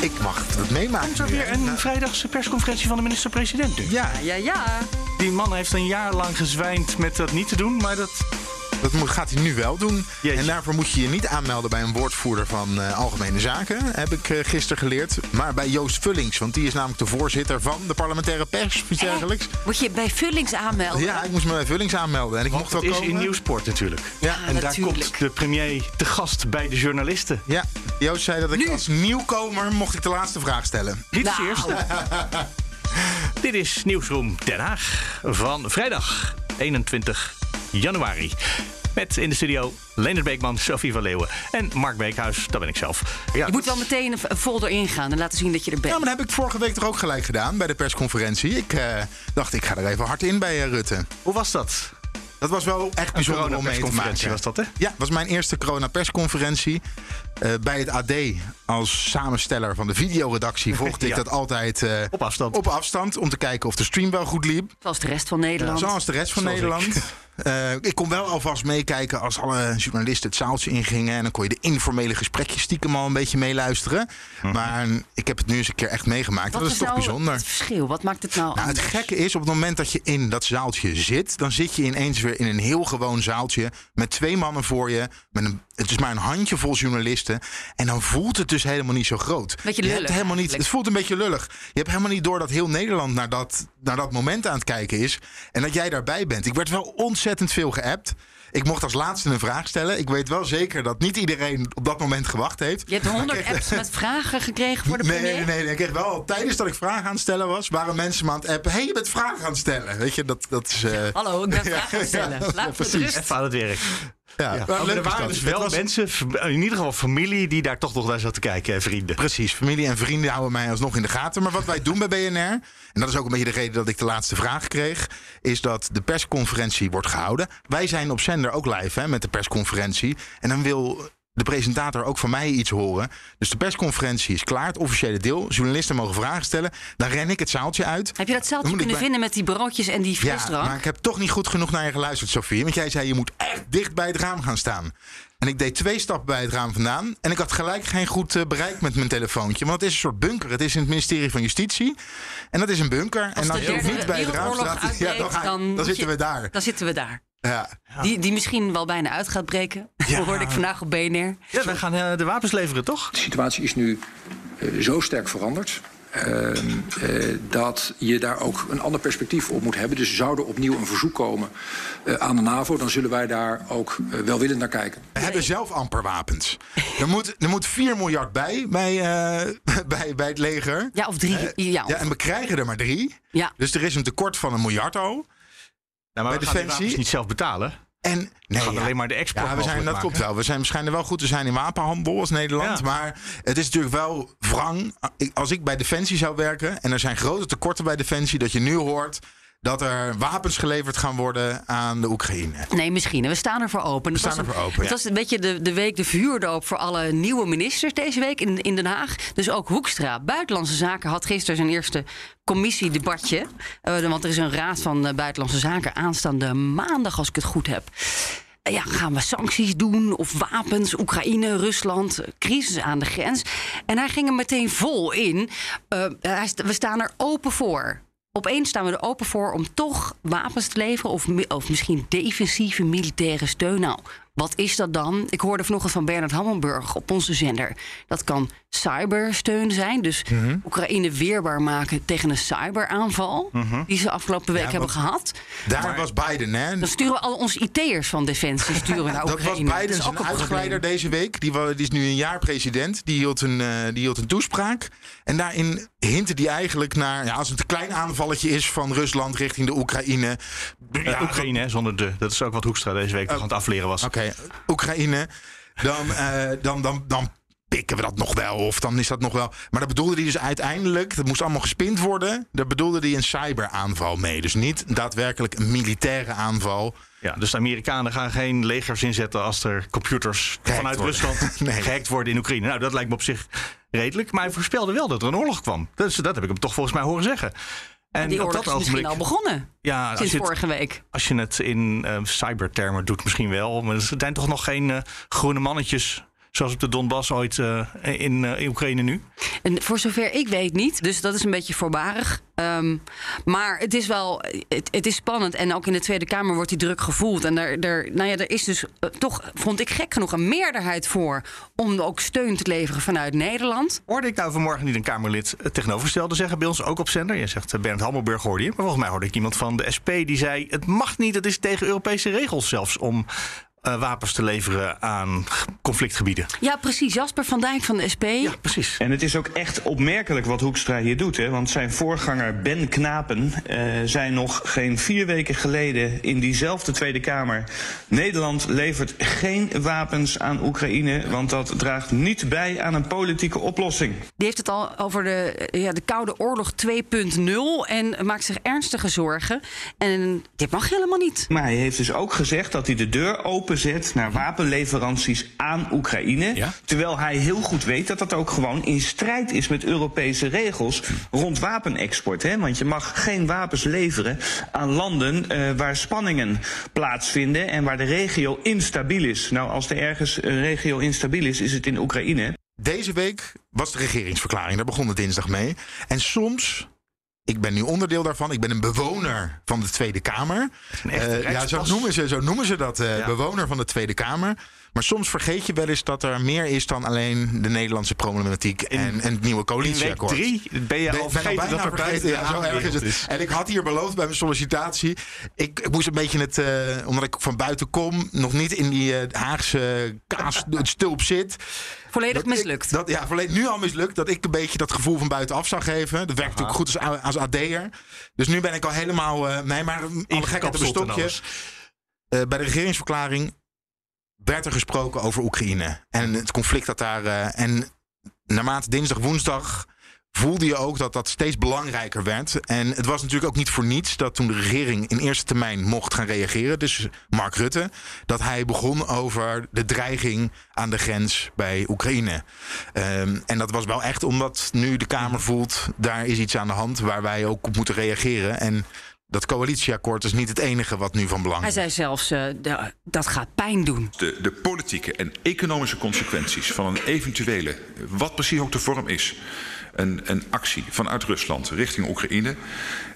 Ik mag het meemaken. Komt er weer een vrijdagse persconferentie van de minister-president nu? Ja. Ja, ja. Die man heeft een jaar lang gezwijnd met dat niet te doen, maar dat dat moet, gaat hij nu wel doen. En daarvoor moet je je niet aanmelden bij een woordvoerder van uh, Algemene Zaken, heb ik uh, gisteren geleerd. Maar bij Joost Vullings, want die is namelijk de voorzitter van de parlementaire pers, iets dergelijks. Moet je bij Vullings aanmelden? Ja, ik moest me bij Vullings aanmelden. En ik want mocht wel het is komen. in Nieuwsport natuurlijk. Ja, ja en natuurlijk. daar komt de premier te gast bij de journalisten. Ja, Joost zei dat ik Nu. als nieuwkomer mocht ik de laatste vraag stellen. Dit is Nou. eerst. Dit is Nieuwsroom Den Haag van vrijdag 21 januari. Met in de studio Leonard Beekman, Sophie van Leeuwen en Mark Beekhuis. Dat ben ik zelf. Ja, Je moet wel meteen een folder ingaan en laten zien dat je er bent. Ja, maar dat heb ik vorige week toch ook gelijk gedaan bij de persconferentie. Ik eh, dacht, ik ga er even hard in bij eh, Rutte. Hoe was dat? Dat was wel echt Een bijzonder om mee te maken. was dat, hè? Ja, het was mijn eerste corona-persconferentie. Eh, bij het AD als samensteller van de videoredactie volgde ik dat altijd eh, Op afstand. op afstand. Om te kijken of de stream wel goed liep. Zoals de rest van Nederland. Zoals de rest van Zoals Nederland. ik. Eh, ik kon wel alvast meekijken als alle journalisten het zaaltje ingingen. En dan kon je de informele gesprekjes stiekem al een beetje meeluisteren. Mhm. Maar ik heb het nu eens een keer echt meegemaakt. Wat dat is, toch nou bijzonder. het verschil? Wat maakt het nou Nou, het gekke is, op het moment dat je in dat zaaltje zit, dan zit je ineens weer in een heel gewoon zaaltje met twee mannen voor je. Met een, het is maar een handjevol journalisten. En dan voelt het dus helemaal niet zo groot. Beetje je hebt helemaal niet, het voelt een beetje lullig. Je hebt helemaal niet door dat heel Nederland naar dat, naar dat moment aan het kijken is. En dat jij daarbij bent. Ik werd wel ontzettend veel geappt. Ik mocht als laatste een vraag stellen. Ik weet wel zeker dat niet iedereen op dat moment gewacht heeft. Je hebt honderd kreeg- apps met vragen gekregen voor de Nee, premier? nee, nee, nee. Ik kreeg wel tijdens dat ik vragen aan het stellen was, waren mensen me aan het appen. Hé, hey, je bent vragen aan het stellen. Weet je, dat, dat is. eh, Hallo, ik ben vragen aan het stellen. ja, Laat me rust. Even aan het werk. Ja, Ja. maar Maar leuk er waren dus wel was- mensen, in ieder geval familie, die daar toch nog naar zat te kijken. En vrienden. Precies, familie en vrienden houden mij alsnog in de gaten. Maar wat wij doen bij BNR, en dat is ook een beetje de reden dat ik de laatste vraag kreeg, is dat de persconferentie wordt gehouden. Wij zijn op zender ook live hè, met de persconferentie. En dan wil de presentator ook van mij iets horen. Dus de persconferentie is klaar, het officiële deel. Journalisten mogen vragen stellen. Dan ren ik het zaaltje uit. Heb je dat zaaltje kunnen bij- vinden met die broodjes en die Ja, frisdrank? maar ik heb toch niet goed genoeg naar je geluisterd, Sofie. Want jij zei, je moet echt dicht bij het raam gaan staan. En ik deed twee stappen bij het raam vandaan. En ik had gelijk geen goed eh, bereik met mijn telefoontje. Want het is een soort bunker. Het is in het ministerie van Justitie. En dat is een bunker. en als je niet bij het raam staat... Ja, dan, uitbreekt, ga- dan dan moet zitten je- we daar. Dan zitten we daar. Ja. Die, die misschien wel bijna uit gaat breken. Ja. hoorde ik vandaag op BNR. Ja, wij gaan eh, de wapens leveren, toch? De situatie is nu eh, zo sterk veranderd. eh, eh, dat je daar ook een ander perspectief op moet hebben. Dus zou er opnieuw een verzoek komen eh, aan de NAVO, dan zullen wij daar ook welwillend naar kijken. We hebben zelf amper wapens. Er moet, er moet 4 miljard bij, bij, eh, bij, bij het leger. Ja, of drie. ja, Ja, en we krijgen er maar drie. ja. Dus er is een tekort van een miljard al. Nou, maar Bij we gaan Defensie- wapens niet zelf betalen. En nee, gaan ja. alleen maar de export Ja, we zijn, dat maken. wel. We zijn waarschijnlijk wel goed. We zijn in wapenhandel als Nederland. Ja. Maar het is natuurlijk wel wrang. Als ik bij Defensie zou werken. en er zijn grote tekorten bij Defensie. dat je nu hoort dat er wapens geleverd gaan worden aan de Oekraïne. Nee, misschien. We staan ervoor open. We Het staan ervoor open, Het ja. was een beetje de, de week de vuurdoop voor alle nieuwe ministers deze week in, in Den Haag. Dus ook Hoekstra, Buitenlandse Zaken, had gisteren zijn eerste commissiedebatje. Eh, want er is een raad van eh, Buitenlandse Zaken aanstaande maandag, als ik het goed heb. Eh, Ja, gaan we sancties doen of wapens, Oekraïne, Rusland, crisis aan de grens. En hij ging er meteen vol in. Hij we staan er open voor. Opeens staan we er open voor om toch wapens te leveren of, of misschien defensieve militaire steun. Nou, wat is dat dan? Ik hoorde vanochtend van Bernard Hammelburg op onze zender. Dat kan cybersteun zijn, dus Mhm. Oekraïne weerbaar maken tegen een cyberaanval die ze afgelopen week Ja, hebben gehad. Daar was Biden, hè? Dan sturen we al onze IT'ers van Defensie sturen naar Dat was Oekraïne. Biden is ook een uitgeleider deze week. Die, die is nu een jaar president. Die hield een, eh, die hield een toespraak. En daarin hintte hij eigenlijk naar... Ja, als het een klein aanvalletje is van Rusland richting de Oekraïne... Eh, ja, Oekraïne, hè, zonder de. Dat is ook wat Hoekstra deze week nog aan het afleren was. Oké, Oekraïne. Dan, eh, dan, dan, dan pikken we dat nog wel. Of dan is dat nog wel. Maar dat bedoelde hij dus uiteindelijk. Dat moest allemaal gespind worden. Daar bedoelde hij een cyberaanval mee. Dus niet daadwerkelijk een militaire aanval. Ja, dus de Amerikanen gaan geen legers inzetten als er computers Gehackt vanuit worden. Rusland Nee. gehackt worden in Oekraïne. Nou, dat lijkt me op zich redelijk. Maar hij voorspelde wel dat er een oorlog kwam. Dus dat heb ik hem toch volgens mij horen zeggen. En Die oorlog dat is misschien al begonnen. ja, Sinds het, vorige week. als je het in eh, cybertermen doet, misschien wel. Maar er zijn toch nog geen eh, groene mannetjes zoals op de Donbass ooit eh, in, eh, in Oekraïne nu? En voor zover ik weet niet. Dus dat is een beetje voorbarig. Ehm, maar het is wel. Het, het is spannend. En ook in de Tweede Kamer wordt die druk gevoeld. En er, er, nou ja, er is dus eh, toch, vond ik gek genoeg, een meerderheid voor. om ook steun te leveren vanuit Nederland. Hoorde ik nou vanmorgen niet een Kamerlid het tegenovergestelde zeggen bij ons ook op zender? Je zegt Bernd Hammelburg hoorde je. Maar volgens mij hoorde ik iemand van de SP die zei: het mag niet, het is tegen Europese regels zelfs om eh, wapens te leveren aan conflictgebieden. Ja, precies. Jasper van Dijk van de SP. Ja, precies. En het is ook echt opmerkelijk wat Hoekstra hier doet. Hè? Want zijn voorganger Ben Knapen eh, zei nog geen vier weken geleden in diezelfde Tweede Kamer... Nederland levert geen wapens aan Oekraïne, want dat draagt niet bij aan een politieke oplossing. Die heeft het al over de, ja, de Koude Oorlog 2.0 en maakt zich ernstige zorgen. En dit mag helemaal niet. Maar hij heeft dus ook gezegd dat hij de deur naar wapenleveranties aan Oekraïne. Ja. Terwijl hij heel goed weet dat dat ook gewoon in strijd is met Europese regels rond wapenexport. Hè? Want je mag geen wapens leveren aan landen eh, waar spanningen plaatsvinden en waar de regio instabiel is. Nou, als er ergens een regio instabiel is, is het in Oekraïne. Deze week was de regeringsverklaring. Daar begon het dinsdag mee. En soms. Ik ben nu onderdeel daarvan. Ik ben een bewoner van de Tweede Kamer. Een echte Eh, ja, zo noemen ze, zo noemen ze dat. eh, Ja. Bewoner van de Tweede Kamer. Maar soms vergeet je wel eens dat er meer is dan alleen de Nederlandse problematiek en, en het nieuwe In week coalitieakkoord. drie ben je Ben- al ben vergeten dat er vergeten. Ja, zo erg is het. En ik had hier beloofd bij mijn sollicitatie. Ik, ik moest een beetje het, eh, omdat ik van buiten kom, nog niet in die eh, Haagse kaas het stulp zit. Volledig Dat ik- mislukt. dat, ja, volledig nu al mislukt. Dat ik een beetje dat gevoel van buitenaf zou geven. Dat werkt natuurlijk goed als, als AD'er. Dus nu ben ik al helemaal... eh nee, maar alle gekheid op een stokje. Eh, bij de regeringsverklaring werd er gesproken over Oekraïne. En het conflict dat daar... eh, en naarmate dinsdag, woensdag voelde je ook dat dat steeds belangrijker werd. En het was natuurlijk ook niet voor niets dat toen de regering in eerste termijn mocht gaan reageren, dus Mark Rutte, dat hij begon over de dreiging aan de grens bij Oekraïne. Ehm, en dat was wel echt omdat nu de Kamer voelt, daar is iets aan de hand waar wij ook op moeten reageren. En dat coalitieakkoord is niet het enige wat nu van belang Hij is. zei zelfs, eh, de- dat gaat pijn doen. de, de politieke en economische consequenties van een eventuele, wat precies ook de vorm is, een, een actie vanuit Rusland richting Oekraïne.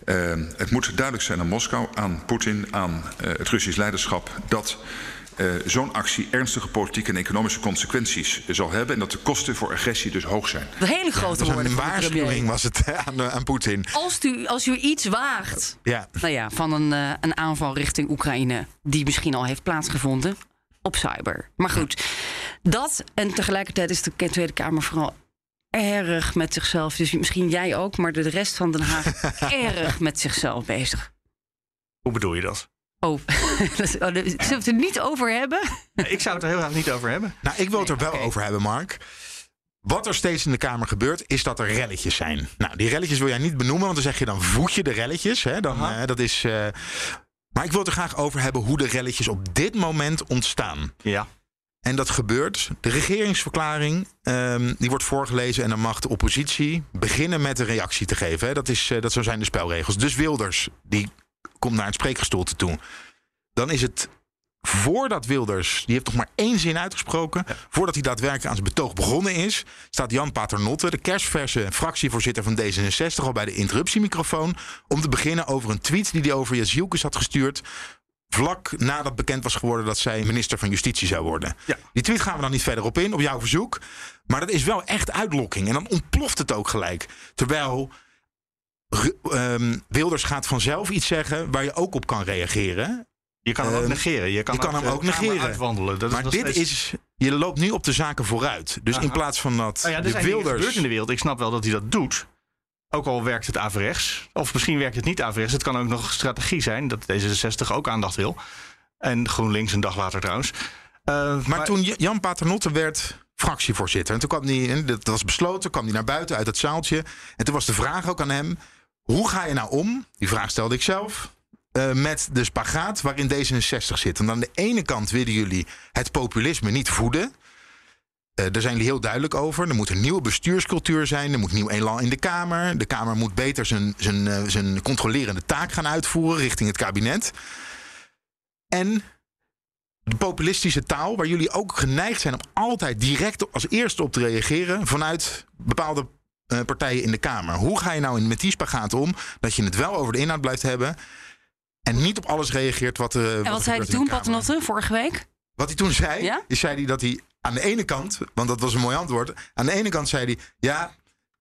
Eh, het moet duidelijk zijn aan Moskou, aan Poetin, aan eh, het Russisch leiderschap dat eh, zo'n actie ernstige politieke en economische consequenties zal hebben en dat de kosten voor agressie dus hoog zijn. Hele grote woorden een van de waarschuwing was het aan, eh, aan Poetin. Als u, als u iets waagt Ja. nou ja, van een, eh, een aanval richting Oekraïne, die misschien al heeft plaatsgevonden op cyber. Maar goed, dat en tegelijkertijd is de Tweede Kamer vooral erg met zichzelf. Dus misschien jij ook, maar de rest van Den Haag erg met zichzelf bezig. Hoe bedoel je dat? Oh, dat- oh, zullen we het er niet over hebben? Ik zou het er heel graag niet over hebben. Nou, ik wil het er wel over hebben, Mark. Wat er steeds in de Kamer gebeurt, is dat er relletjes zijn. Nou, die relletjes wil jij niet benoemen, want dan zeg je dan voed je de relletjes. Hè? Dan, eh, dat is, eh, Maar ik wil het er graag over hebben hoe de relletjes op dit moment ontstaan. Ja. En dat gebeurt. De regeringsverklaring ehm, die wordt voorgelezen en dan mag de oppositie beginnen met een reactie te geven. Hè? Dat, is, eh, dat zo zijn de spelregels. Dus Wilders die komt naar het spreekgestoelte toe. Dan is het voordat Wilders, die heeft nog maar één zin uitgesproken, voordat hij daadwerkelijk aan zijn betoog begonnen is, staat Jan Paternotte, de kerstverse fractievoorzitter van D66, al bij de interruptiemicrofoon, om te beginnen over een tweet die hij over Jezielkes had gestuurd. Vlak nadat bekend was geworden dat zij minister van Justitie zou worden. Ja. Die tweet gaan we dan niet verder op in, op jouw verzoek. Maar dat is wel echt uitlokking. En dan ontploft het ook gelijk. Terwijl Ehm, Wilders gaat vanzelf iets zeggen waar je ook op kan reageren. Je kan hem ook Ehm, negeren. Je kan, je kan hem ook negeren. uitwandelen. Dat maar nog dit steeds- is, je loopt nu op de zaken vooruit. Dus in plaats van dat Nou ja, er de Wilders... gebeurd in de wereld. Ik snap wel dat hij dat doet. Ook al werkt het averechts. Of misschien werkt het niet averechts. Het kan ook nog strategie zijn dat D66 ook aandacht wil. En GroenLinks een dag later trouwens. Eh, Maar toen Jan Paternotte werd fractievoorzitter. En toen kwam hij, dat was besloten, kwam hij naar buiten uit het zaaltje. En toen was de vraag ook aan hem: hoe ga je nou om? Die vraag stelde ik zelf. eh, met de spagaat waarin D66 zit. Want aan de ene kant willen jullie het populisme niet voeden. Eh, daar zijn jullie heel duidelijk over. Er moet een nieuwe bestuurscultuur zijn. Er moet nieuw elan in de Kamer. De Kamer moet beter zijn, zijn, eh, zijn controlerende taak gaan uitvoeren richting het kabinet. En de populistische taal, waar jullie ook geneigd zijn om altijd direct als eerste op te reageren vanuit bepaalde eh, partijen in de Kamer. Hoe ga je nou in- met die spagaat om dat je het wel over de inhoud blijft hebben en niet op alles reageert wat er. En wat zei hij toen, Paternotte, vorige week? Wat hij toen zei, Ja? is zei hij dat hij aan de ene kant, want dat was een mooi antwoord. Aan de ene kant zei hij, ja,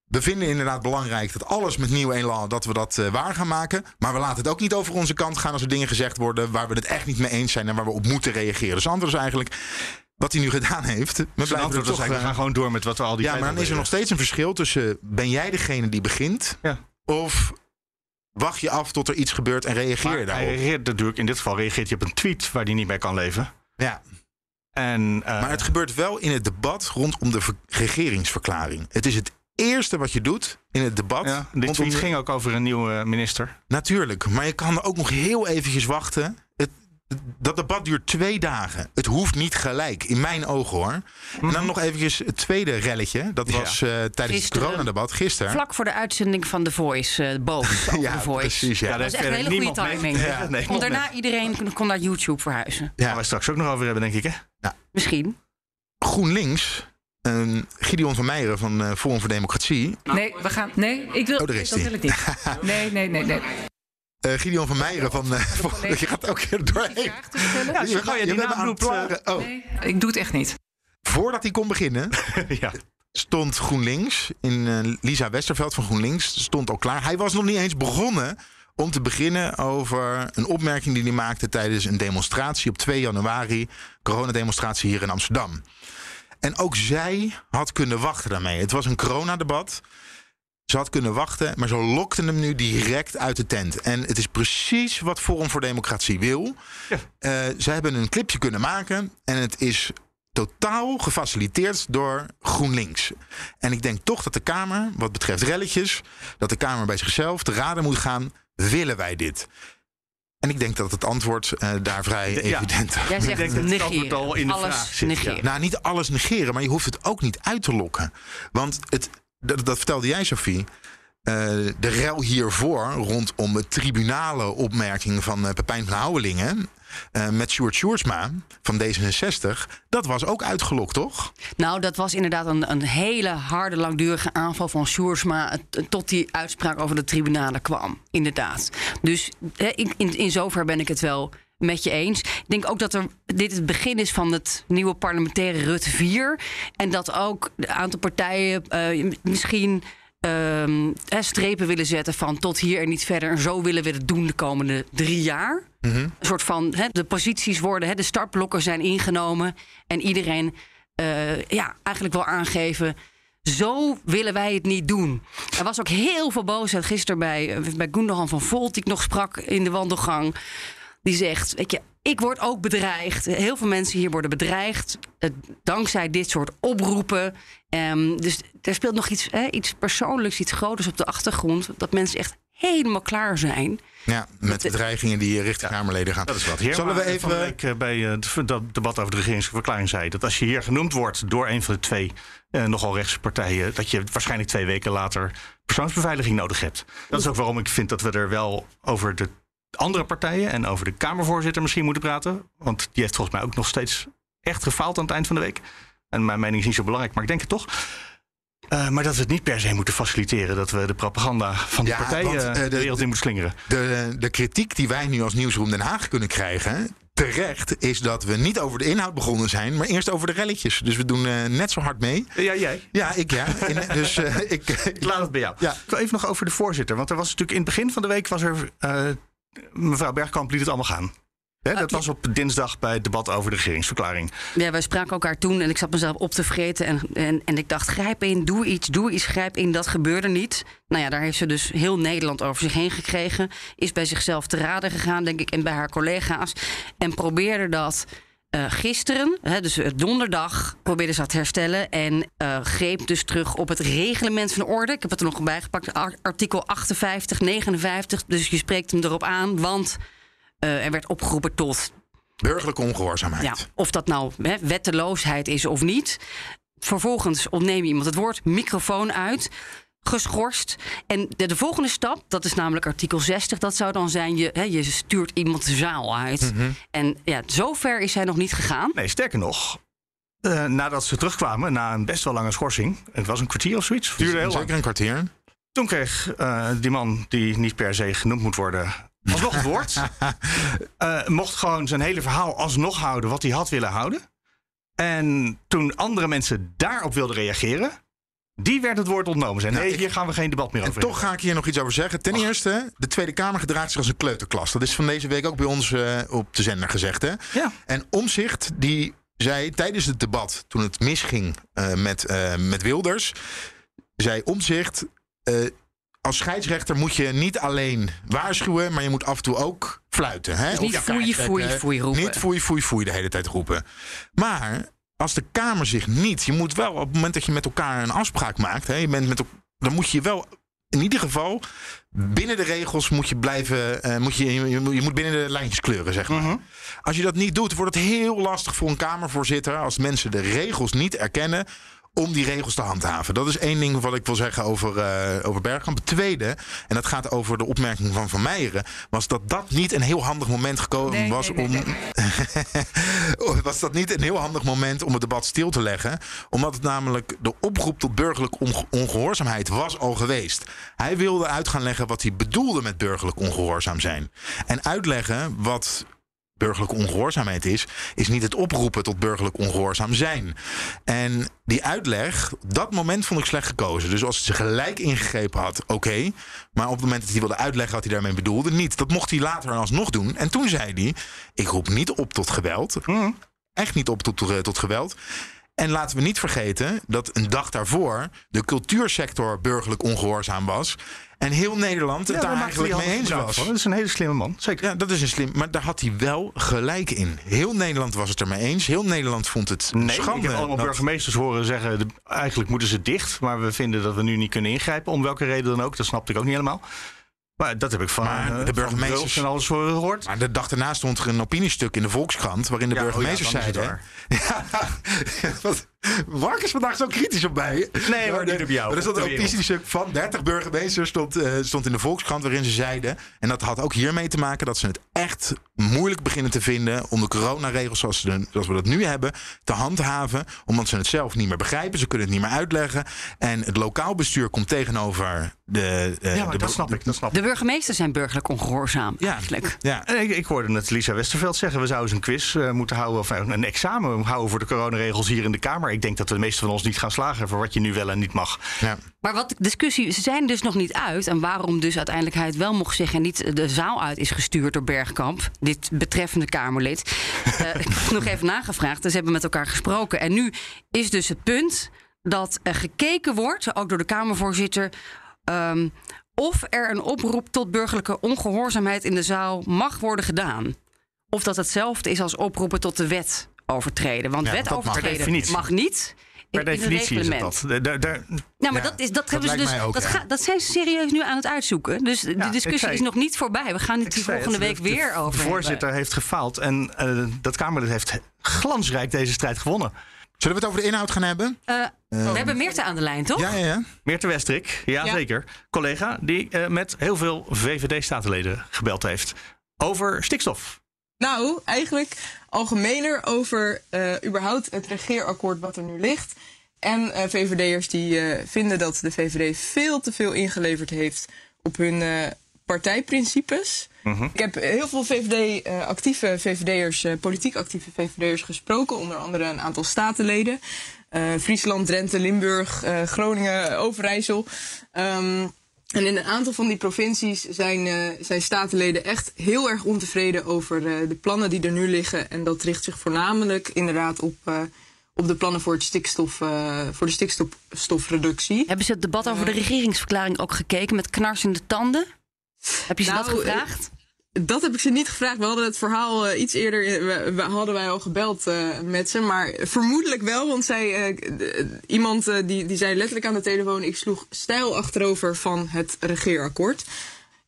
we vinden inderdaad belangrijk dat alles met nieuw elan, dat we dat eh, waar gaan maken. Maar we laten het ook niet over onze kant gaan als er dingen gezegd worden waar we het echt niet mee eens zijn en waar we op moeten reageren. Dus is eigenlijk wat hij nu gedaan heeft. We Zijn blijven antwoord toch, we eh, gaan gewoon door met wat we al die ja, maar dan is er nog steeds een verschil tussen ben jij degene die begint Ja. of wacht je af tot er iets gebeurt en reageer je Maar hij daarop. reageert natuurlijk, in dit geval reageert hij op een tweet waar hij niet mee kan leven. Ja. En, eh, Maar het gebeurt wel in het debat rondom de ver- regeringsverklaring. Het is het eerste wat je doet in het debat. ja, dit rondom ging ook over een nieuwe minister. Natuurlijk, maar je kan er ook nog heel eventjes wachten. Het, dat debat duurt twee dagen. Het hoeft niet gelijk, in mijn ogen hoor. En dan nog eventjes het tweede relletje. Dat Ja. was eh, tijdens het Gisteren. coronadebat gisteren. Vlak voor de uitzending van The Voice, eh boos over ja, The Voice. precies. Ja. daar Dat is echt een hele goede niemand mee. timing. Ja, nee, Want daarna iedereen kon- kon naar YouTube verhuizen. Gaan we straks ook nog over hebben, denk ik. Hè? Misschien. GroenLinks, eh, Gideon van Meijeren van eh, Forum voor Democratie. Nee, we gaan. Nee, ik wil. Oh, daar is dat die. wil ik niet. Nee, nee, nee, nee. Eh Gideon van Meijeren van... eh, voor- je gaat ook er doorheen. Ja, Je gauw je die naam. Oh, Nee, ik doe het echt niet. voordat hij kon beginnen, ja. stond GroenLinks in eh, Lisa Westerveld van GroenLinks stond al klaar. Hij was nog niet eens begonnen om te beginnen over een opmerking die hij maakte tijdens een demonstratie op 2 januari, coronademonstratie hier in Amsterdam. En ook zij had kunnen wachten daarmee. Het was een coronadebat. Ze had kunnen wachten, maar ze lokten hem nu direct uit de tent. En het is precies wat Forum voor Democratie wil. Ja. Eh, ze hebben een clipje kunnen maken en het is totaal gefaciliteerd door GroenLinks. En ik denk toch dat de Kamer, wat betreft relletjes, dat de Kamer bij zichzelf te raden moet gaan: willen wij dit? En ik denk dat het antwoord eh, daar vrij Ja. evident is. Jij denk zegt dat het antwoord negeren. al in de Alles vraag zit, ja. negeren. Nou, niet alles negeren, maar je hoeft het ook niet uit te lokken. Want het, dat, dat vertelde jij, Sophie. eh, de rel hiervoor rondom de tribunale opmerking van eh, Pepijn van Houwelingen. eh, met Sjoerd Sjoerdsma van D66. Dat was ook uitgelokt, toch? Nou, dat was inderdaad een, een hele harde, langdurige aanval van Sjoersma... eh, tot die uitspraak over de tribunalen kwam, inderdaad. Dus in, in, in zover ben ik het wel met je eens. Ik denk ook dat er, dit het begin is van het nieuwe parlementaire Rutte 4... en dat ook een aantal partijen eh, misschien... ehm, strepen willen zetten van tot hier en niet verder. En zo willen we het doen de komende drie jaar. Een soort van de posities worden, de startblokken zijn ingenomen. En iedereen eh, ja, eigenlijk wil aangeven. Zo willen wij het niet doen. Er was ook heel veel boosheid gisteren bij, eh, bij Gundogan van Volt, die ik nog sprak in de wandelgang. Die zegt: Weet je, ik word ook bedreigd. Heel veel mensen hier worden bedreigd. eh, dankzij dit soort oproepen. Ehm, dus er speelt nog iets, hè, iets persoonlijks, iets groters op de achtergrond. Dat mensen echt helemaal klaar zijn. Ja, met bedreigingen die richting Kamerleden gaan. Dat is wat Heer Zullen we even. week eh, bij eh, het dat debat over de regeringsverklaring zei... dat als je hier genoemd wordt door een van de twee eh, nogal rechtse partijen... dat je waarschijnlijk twee weken later persoonsbeveiliging nodig hebt. Dat is ook waarom ik vind dat we er wel over de andere partijen... en over de Kamervoorzitter misschien moeten praten. Want die heeft volgens mij ook nog steeds echt gefaald aan het eind van de week. En mijn mening is niet zo belangrijk, maar ik denk het toch... Eh, maar dat we het niet per se moeten faciliteren. Dat we de propaganda van die Ja, partijen want, eh, de, de- wereld in moeten slingeren. De, de kritiek die wij nu als Nieuwsroom Den Haag kunnen krijgen. Terecht is dat we niet over de inhoud begonnen zijn, maar eerst over de relletjes. Dus we doen eh, net zo hard mee. Ja, jij. Ja, ik ja. Dus ik, Ik laat het bij jou. Ja. Ik wil even nog over de voorzitter. Want er was natuurlijk in het begin van de week was er. Mevrouw Bergkamp liet het allemaal gaan. Dat was op dinsdag bij het debat over de regeringsverklaring. Ja, wij spraken elkaar toen en ik zat mezelf op te vreten. En, en, en ik dacht, grijp in, doe iets, doe iets, grijp in. Dat gebeurde niet. Nou ja, daar heeft ze dus heel Nederland over zich heen gekregen. Is bij zichzelf te raden gegaan, denk ik, en bij haar collega's. En probeerde dat eh, gisteren, hè, dus eh, donderdag, probeerde ze dat te herstellen. En eh, greep dus terug op het reglement van orde. Ik heb het er nog bij gepakt. ar- Artikel 58, 59. Dus je spreekt hem erop aan. Want er werd opgeroepen tot Burgerlijke ongehoorzaamheid. ja, of dat nou hè, wetteloosheid is of niet. Vervolgens ontneem je iemand het woord, microfoon uit, geschorst. En de, de volgende stap, dat is namelijk artikel 60, dat zou dan zijn: je, hè, je stuurt iemand de zaal uit. En ja, zover is hij nog niet gegaan. Nee, sterker nog. eh, nadat ze terugkwamen, na een best wel lange schorsing. Het was een kwartier of zoiets. Duurde heel lang. Zeker een kwartier. Toen kreeg eh, die man, die niet per se genoemd moet worden, alsnog het woord. Eh, mocht gewoon zijn hele verhaal alsnog houden wat hij had willen houden. En toen andere mensen daarop wilden reageren, die werd het woord ontnomen. Zijn Nou, nee, ik- hier gaan we geen debat meer En over toch ga ik hier nog iets over zeggen. Ten eerste, de Tweede Kamer gedraagt zich als een kleuterklas. Dat is van deze week ook bij ons eh, op de zender gezegd. Hè? Ja. En Omzicht die zei tijdens het debat, toen het misging eh, met, eh, met Wilders, zei Omzicht. als scheidsrechter moet je niet alleen waarschuwen, maar je moet af en toe ook fluiten. Hè? Dus niet foei, foei, foei roepen. Niet foei, foei, foei de hele tijd roepen. Maar als de Kamer zich niet, je moet wel op het moment dat je met elkaar een afspraak maakt, hè, je bent met, dan moet je wel in ieder geval binnen de regels moet je blijven, eh, moet je, je, moet- je moet binnen de lijntjes kleuren, zeg maar. Als je dat niet doet, wordt het heel lastig voor een Kamervoorzitter als mensen de regels niet erkennen. Om die regels te handhaven. Dat is één ding wat ik wil zeggen over, eh over Bergkamp. Het tweede, en dat gaat over de opmerking van Van Meijeren, was dat dat niet een heel handig moment gekomen Nee, was nee, nee, om. was dat niet een heel handig moment om het debat stil te leggen? Omdat het namelijk de oproep tot burgerlijke onge- ongehoorzaamheid was al geweest. Hij wilde uit gaan leggen wat hij bedoelde met burgerlijk ongehoorzaam zijn. En uitleggen wat burgerlijke ongehoorzaamheid is, is niet het oproepen tot burgerlijk ongehoorzaam zijn. En die uitleg, dat moment vond ik slecht gekozen. Dus als hij ze gelijk ingegrepen had, oké. Maar op het moment dat hij wilde uitleggen wat hij daarmee bedoelde, niet. Dat mocht hij later alsnog doen. En toen zei hij, ik roep niet op tot geweld. Echt niet op tot, eh, tot geweld. En laten we niet vergeten dat een dag daarvoor de cultuursector burgerlijk ongehoorzaam was. En heel Nederland het Ja, daar eigenlijk mee eens was. van. Dat is een hele slimme man. Zeker. Ja, dat is een slim. Maar daar had hij wel gelijk in. Heel Nederland was het er mee eens. Heel Nederland vond het Nee, schande. ik heb allemaal dat- burgemeesters horen zeggen... De, eigenlijk moeten ze dicht, maar we vinden dat we nu niet kunnen ingrijpen. Om welke reden dan ook, dat snapte ik ook niet helemaal. Maar dat heb ik van, Maar eh, de Bruls en alles gehoord. Maar de dag daarna stond er een opiniestuk in de Volkskrant... waarin de Ja, oh ja, zeiden... Ja, wat, Mark is vandaag zo kritisch op mij. Nee, maar niet op jou, Maar er stond een opiniestuk van 30 burgemeesters stond, eh, stond in de Volkskrant... waarin ze zeiden, en dat had ook hiermee te maken... dat ze het echt moeilijk beginnen te vinden... om de coronaregels zoals, ze de- zoals we dat nu hebben te handhaven... omdat ze het zelf niet meer begrijpen. Ze kunnen het niet meer uitleggen. En het lokaal bestuur komt tegenover de... eh, Ja, maar de dat snap ik. Dat snap ik. De burgemeesters zijn burgerlijk ongehoorzaam, Ja. eigenlijk. Ja, En Ik, ik hoorde net Lisa Westerveld zeggen... we zouden eens een quiz eh, moeten houden... of een examen houden voor de coronaregels hier in de Kamer. Ik denk dat de meesten van ons niet gaan slagen... voor wat je nu wel en niet mag. ja. Maar wat de discussie, ze zijn dus nog niet uit. En waarom dus uiteindelijk hij het wel mocht zeggen... en niet de zaal uit is gestuurd door Bergkamp, dit betreffende Kamerlid. Eh, ik heb nog even nagevraagd, dus ze hebben met elkaar gesproken. En nu is dus het punt dat er gekeken wordt, ook door de Kamervoorzitter... ehm, of er een oproep tot burgerlijke ongehoorzaamheid in de zaal mag worden gedaan. Of dat hetzelfde is als oproepen tot de wet overtreden. Want Ja, wet overtreden mag niet. in- Per definitie is dat. Ja, maar Ja, dat, is, dat, dat hebben ze dus. ook, dat, ja. ga- dat zijn ze serieus nu aan het uitzoeken. Dus de discussie zei- is nog niet voorbij. We gaan het zei volgende het, week de- weer de over. voorzitter hebben. heeft gefaald en eh, dat Kamerlid heeft glansrijk deze strijd gewonnen. Zullen we het over de inhoud gaan hebben? Eh, we hebben Meerte aan de lijn, toch? Ja, ja, ja. Meerte Westrik, ja, Ja. zeker. Collega die eh, met heel veel VVD-statenleden gebeld heeft over stikstof. Nou, eigenlijk algemener over eh, überhaupt het regeerakkoord wat er nu ligt. En eh, VVD'ers die eh, vinden dat de VVD veel te veel ingeleverd heeft op hun partijprincipes. Ik heb heel veel VVD, actieve VVD'ers, politiek actieve VVD'ers gesproken. Onder andere een aantal statenleden. Friesland, Drenthe, Limburg, Groningen, Overijssel. Ehm, en in een aantal van die provincies zijn, eh, zijn statenleden echt heel erg ontevreden over eh, de plannen die er nu liggen. En dat richt zich voornamelijk inderdaad op, eh, op de plannen voor, het stikstof, voor de stikstofreductie. Hebben ze het debat over de regeringsverklaring ook gekeken met knarsende tanden? Heb je ze Nou, dat gevraagd? Dat heb ik ze niet gevraagd. We hadden het verhaal eh, iets eerder. we, hadden wij al gebeld eh, met ze. Maar vermoedelijk wel. Want zij, eh, iemand die, die zei letterlijk aan de telefoon: Ik sloeg stijl achterover van het regeerakkoord.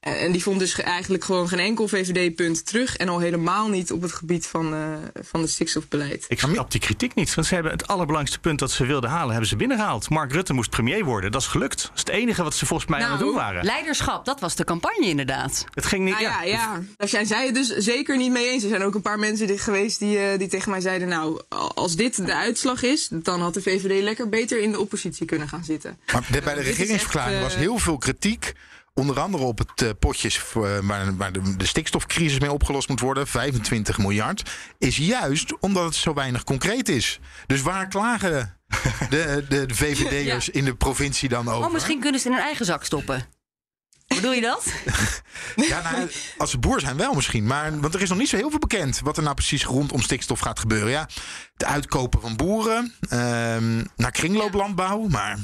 Eh, en die vond dus ge- eigenlijk gewoon geen enkel VVD-punt terug. En al helemaal niet op het gebied van, eh, van het stikstofbeleid. Ik snap die kritiek niet. Want ze hebben het allerbelangrijkste punt dat ze wilden halen, hebben ze binnengehaald. Mark Rutte moest premier worden. Dat is gelukt. Dat is het enige wat ze volgens mij aan het Nou, doen waren. Leiderschap, dat was de campagne inderdaad. Het ging niet. Nou ja, ja, daar zijn zij het dus zeker niet mee eens. Er zijn ook een paar mensen geweest die, eh, die tegen mij zeiden... nou, als dit de uitslag is, dan had de VVD lekker beter in de oppositie kunnen gaan zitten. Maar bij de is regeringsverklaring echt, was heel veel kritiek. Onder andere op het eh, potje waar, waar de, de stikstofcrisis mee opgelost moet worden. 25 miljard. Is juist omdat het zo weinig concreet is. Dus waar klagen de, de, de VVD'ers in de provincie dan over? Oh, misschien kunnen ze in hun eigen zak stoppen. Bedoel je dat? Ja, nou, als ze boer zijn wel misschien. Maar, want er is nog niet zo heel veel bekend wat er nou precies rondom stikstof gaat gebeuren. Ja, het uitkopen van boeren, ehm, naar kringlooplandbouw. Maar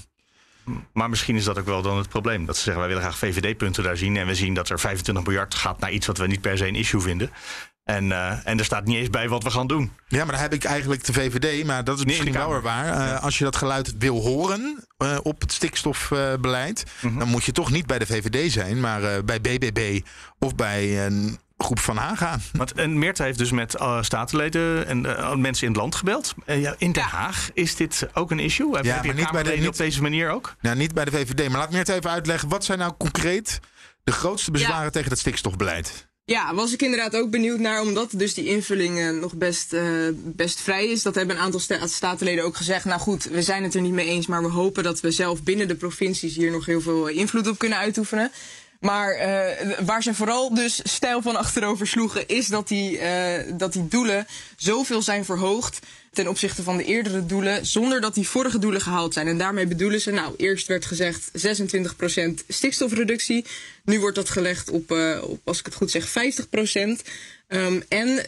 Maar misschien is dat ook wel dan het probleem. Dat ze zeggen, wij willen graag VVD-punten daar zien. En we zien dat er 25 miljard gaat naar iets wat we niet per se een issue vinden. En, eh, en er staat niet eens bij wat we gaan doen. Ja, maar dan heb ik eigenlijk de VVD, maar dat is misschien wel weer waar. Eh, Als je dat geluid wil horen eh, op het stikstofbeleid, Mhm. dan moet je toch niet bij de VVD zijn, maar bij BBB of bij een groep van Haga. Want en Meerte heeft dus met uh, statenleden en uh, mensen in het land gebeld. Uh, ja, in Den Haag is dit ook een issue? Heb, Ja, heb je niet bij de- niet- op deze manier ook? Nou, niet bij de VVD, maar laat me het even uitleggen. Wat zijn nou concreet de grootste bezwaren tegen het stikstofbeleid? Ja, was ik inderdaad ook benieuwd naar, omdat dus die invulling eh, nog best, eh, best vrij is. Dat hebben een aantal sta statenleden ook gezegd. Nou goed, we zijn het er niet mee eens, maar we hopen dat we zelf binnen de provincies hier nog heel veel invloed op kunnen uitoefenen. Maar eh, waar ze vooral dus stijl van achterover sloegen, is dat die, eh, dat die doelen zoveel zijn verhoogd ten opzichte van de eerdere doelen, zonder dat die vorige doelen gehaald zijn. En daarmee bedoelen ze, nou, eerst werd gezegd 26% stikstofreductie. Nu wordt dat gelegd op, eh, op als ik het goed zeg, 50%. Um, en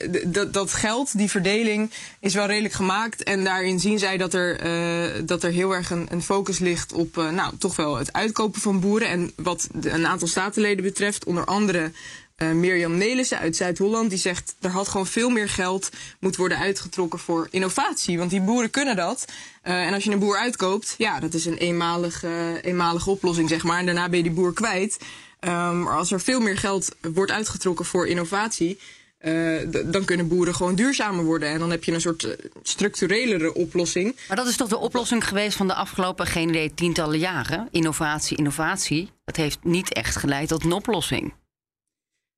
dat geld, die verdeling, is wel redelijk gemaakt. En daarin zien zij dat er, uh, dat er heel erg een, een focus ligt op uh, nou, toch wel het uitkopen van boeren. En wat een aantal statenleden betreft, onder andere uh, Mirjam Nelissen uit Zuid-Holland, die zegt er had gewoon veel meer geld moet worden uitgetrokken voor innovatie. Want die boeren kunnen dat. En als je een boer uitkoopt, ja, dat is een eenmalige, eenmalige oplossing, zeg maar. En daarna ben je die boer kwijt. Um, maar als er veel meer geld wordt uitgetrokken voor innovatie. Uh, dan kunnen boeren gewoon duurzamer worden. En dan heb je een soort uh, structurelere oplossing. Maar dat is toch de oplossing geweest van de afgelopen, geen idee, tientallen jaren? Innovatie, innovatie. Dat heeft niet echt geleid tot een oplossing.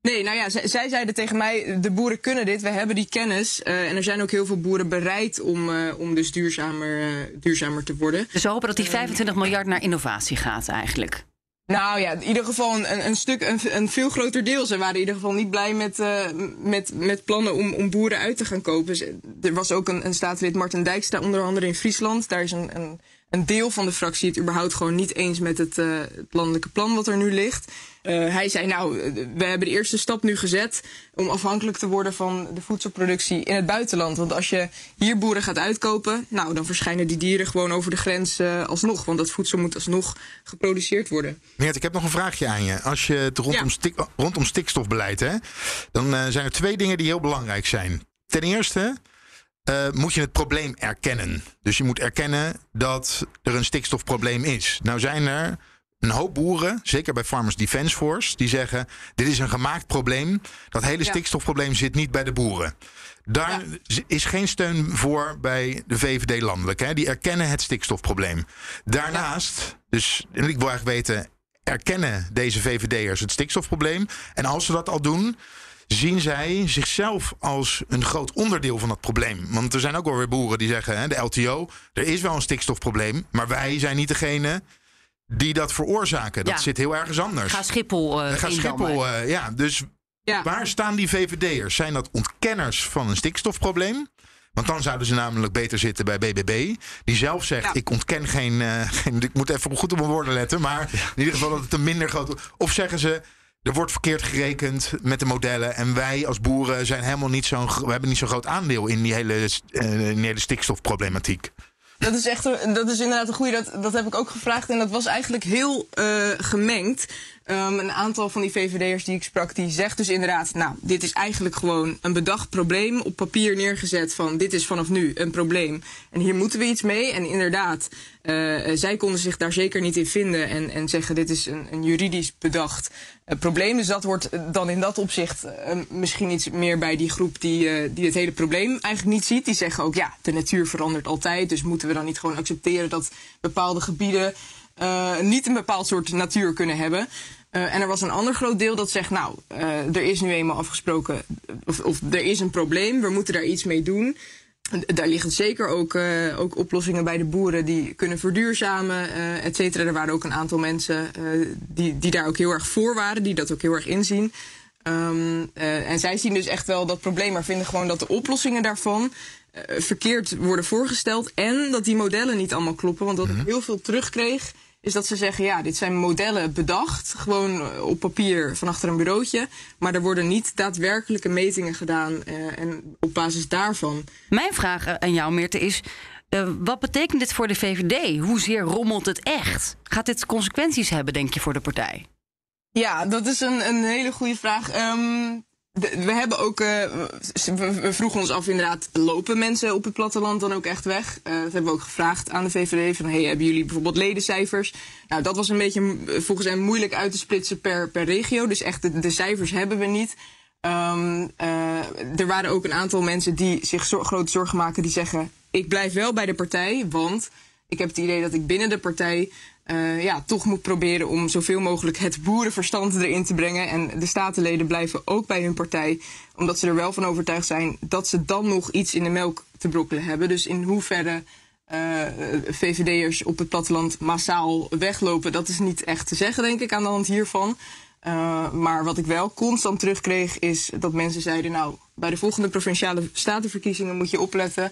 Nee, nou ja, zij, zij zeiden tegen mij, de boeren kunnen dit, we hebben die kennis. Uh, en er zijn ook heel veel boeren bereid om, om dus duurzamer, duurzamer te worden. Dus we hopen dat die 25 miljard naar innovatie gaat eigenlijk. Nou ja, in ieder geval een, een stuk, een, een, veel groter deel. Ze waren in ieder geval niet blij met, uh, met, met plannen om, om boeren uit te gaan kopen. Er was ook een, een staatslid, Martin Dijkstra, onder andere in Friesland. Daar is een, een, een deel van de fractie het überhaupt gewoon niet eens met het, uh, het landelijke plan wat er nu ligt. Uh, hij zei, nou, we hebben de eerste stap nu gezet om afhankelijk te worden van de voedselproductie in het buitenland. Want als je hier boeren gaat uitkopen, nou, dan verschijnen die dieren gewoon over de grens uh, alsnog. Want dat voedsel moet alsnog geproduceerd worden. Meert, ik heb nog een vraagje aan je. Als je het rondom, ja. stik, rondom stikstofbeleid, hè, dan zijn er twee dingen die heel belangrijk zijn. Ten eerste, uh, moet je het probleem erkennen. Dus je moet erkennen dat er een stikstofprobleem is. Nou zijn er een hoop boeren, zeker bij Farmers Defence Force, die zeggen: dit is een gemaakt probleem. Dat hele ja. stikstofprobleem zit niet bij de boeren. Daar ja. is geen steun voor bij de VVD landelijk. Hè? Die erkennen het stikstofprobleem. Daarnaast, dus ik wil eigenlijk weten, erkennen deze VVD'ers het stikstofprobleem? En als ze dat al doen, zien zij zichzelf als een groot onderdeel van dat probleem. Want er zijn ook wel weer boeren die zeggen, hè, de LTO, er is wel een stikstofprobleem, maar wij zijn niet degene die dat veroorzaken. Dat Ja. zit heel ergens anders. Ga Schiphol uh, Ga Schiphol, uh, ja. Dus Ja. waar staan die VVD'ers? Zijn dat ontkenners van een stikstofprobleem? Want dan zouden ze namelijk beter zitten bij BBB. Die zelf zegt, Ja. ik ontken geen, eh, geen... Ik moet even goed op mijn woorden letten. Maar in ieder geval dat het een minder groot... Of zeggen ze, er wordt verkeerd gerekend met de modellen. En wij als boeren zijn helemaal niet zo'n... We hebben niet zo'n groot aandeel in die hele, eh, in hele stikstofproblematiek. Dat is echt dat is inderdaad een goede. Dat, dat heb ik ook gevraagd. En dat was eigenlijk heel eh, gemengd. Um, een aantal van die VVD'ers die ik sprak, die zegt dus inderdaad... nou, dit is eigenlijk gewoon een bedacht probleem op papier neergezet... van dit is vanaf nu een probleem en hier moeten we iets mee. En inderdaad, uh, zij konden zich daar zeker niet in vinden... en, en zeggen dit is een, een juridisch bedacht uh, probleem. Dus dat wordt dan in dat opzicht misschien iets meer bij die groep... Die, die het hele probleem eigenlijk niet ziet. Die zeggen ook, ja, de natuur verandert altijd... dus moeten we dan niet gewoon accepteren dat bepaalde gebieden... Uh, niet een bepaald soort natuur kunnen hebben. Uh, en er was een ander groot deel dat zegt, nou, uh, er is nu eenmaal afgesproken, of, of er is een probleem, we moeten daar iets mee doen. Daar liggen zeker ook, ook oplossingen bij de boeren die kunnen verduurzamen, et cetera. Er waren ook een aantal mensen die, die daar ook heel erg voor waren, die dat ook heel erg inzien. Um, en zij zien dus echt wel dat probleem, maar vinden gewoon dat de oplossingen daarvan verkeerd worden voorgesteld. En dat die modellen niet allemaal kloppen. Want wat ik heel veel terugkreeg, is dat ze zeggen: ja, dit zijn modellen bedacht, gewoon op papier van achter een bureautje. Maar er worden niet daadwerkelijke metingen gedaan. Uh, en op basis daarvan. Mijn vraag aan jou, Meerte, is. Uh, wat betekent dit voor de VVD? Hoezeer rommelt het echt? Gaat dit consequenties hebben, denk je, voor de partij? Ja, dat is een, een hele goede vraag. Um, we hebben ook, uh, we vroegen ons af inderdaad, lopen mensen op het platteland dan ook echt weg? Uh, dat hebben we ook gevraagd aan de VVD, van hey, hebben jullie bijvoorbeeld ledencijfers? Nou, dat was een beetje volgens hen moeilijk uit te splitsen per, per regio, dus echt de, cijfers hebben we niet. Um, uh, er waren ook een aantal mensen die zich grote zorgen maken, die zeggen, ik blijf wel bij de partij, want ik heb het idee dat ik binnen de partij uh, ja, toch moet proberen om zoveel mogelijk het boerenverstand erin te brengen. En de statenleden blijven ook bij hun partij, omdat ze er wel van overtuigd zijn dat ze dan nog iets in de melk te brokkelen hebben. Dus in hoeverre uh, VVD'ers op het platteland massaal weglopen, dat is niet echt te zeggen, denk ik, aan de hand hiervan. Uh, maar wat ik wel constant terugkreeg, is dat mensen zeiden: Nou, bij de volgende provinciale statenverkiezingen moet je opletten.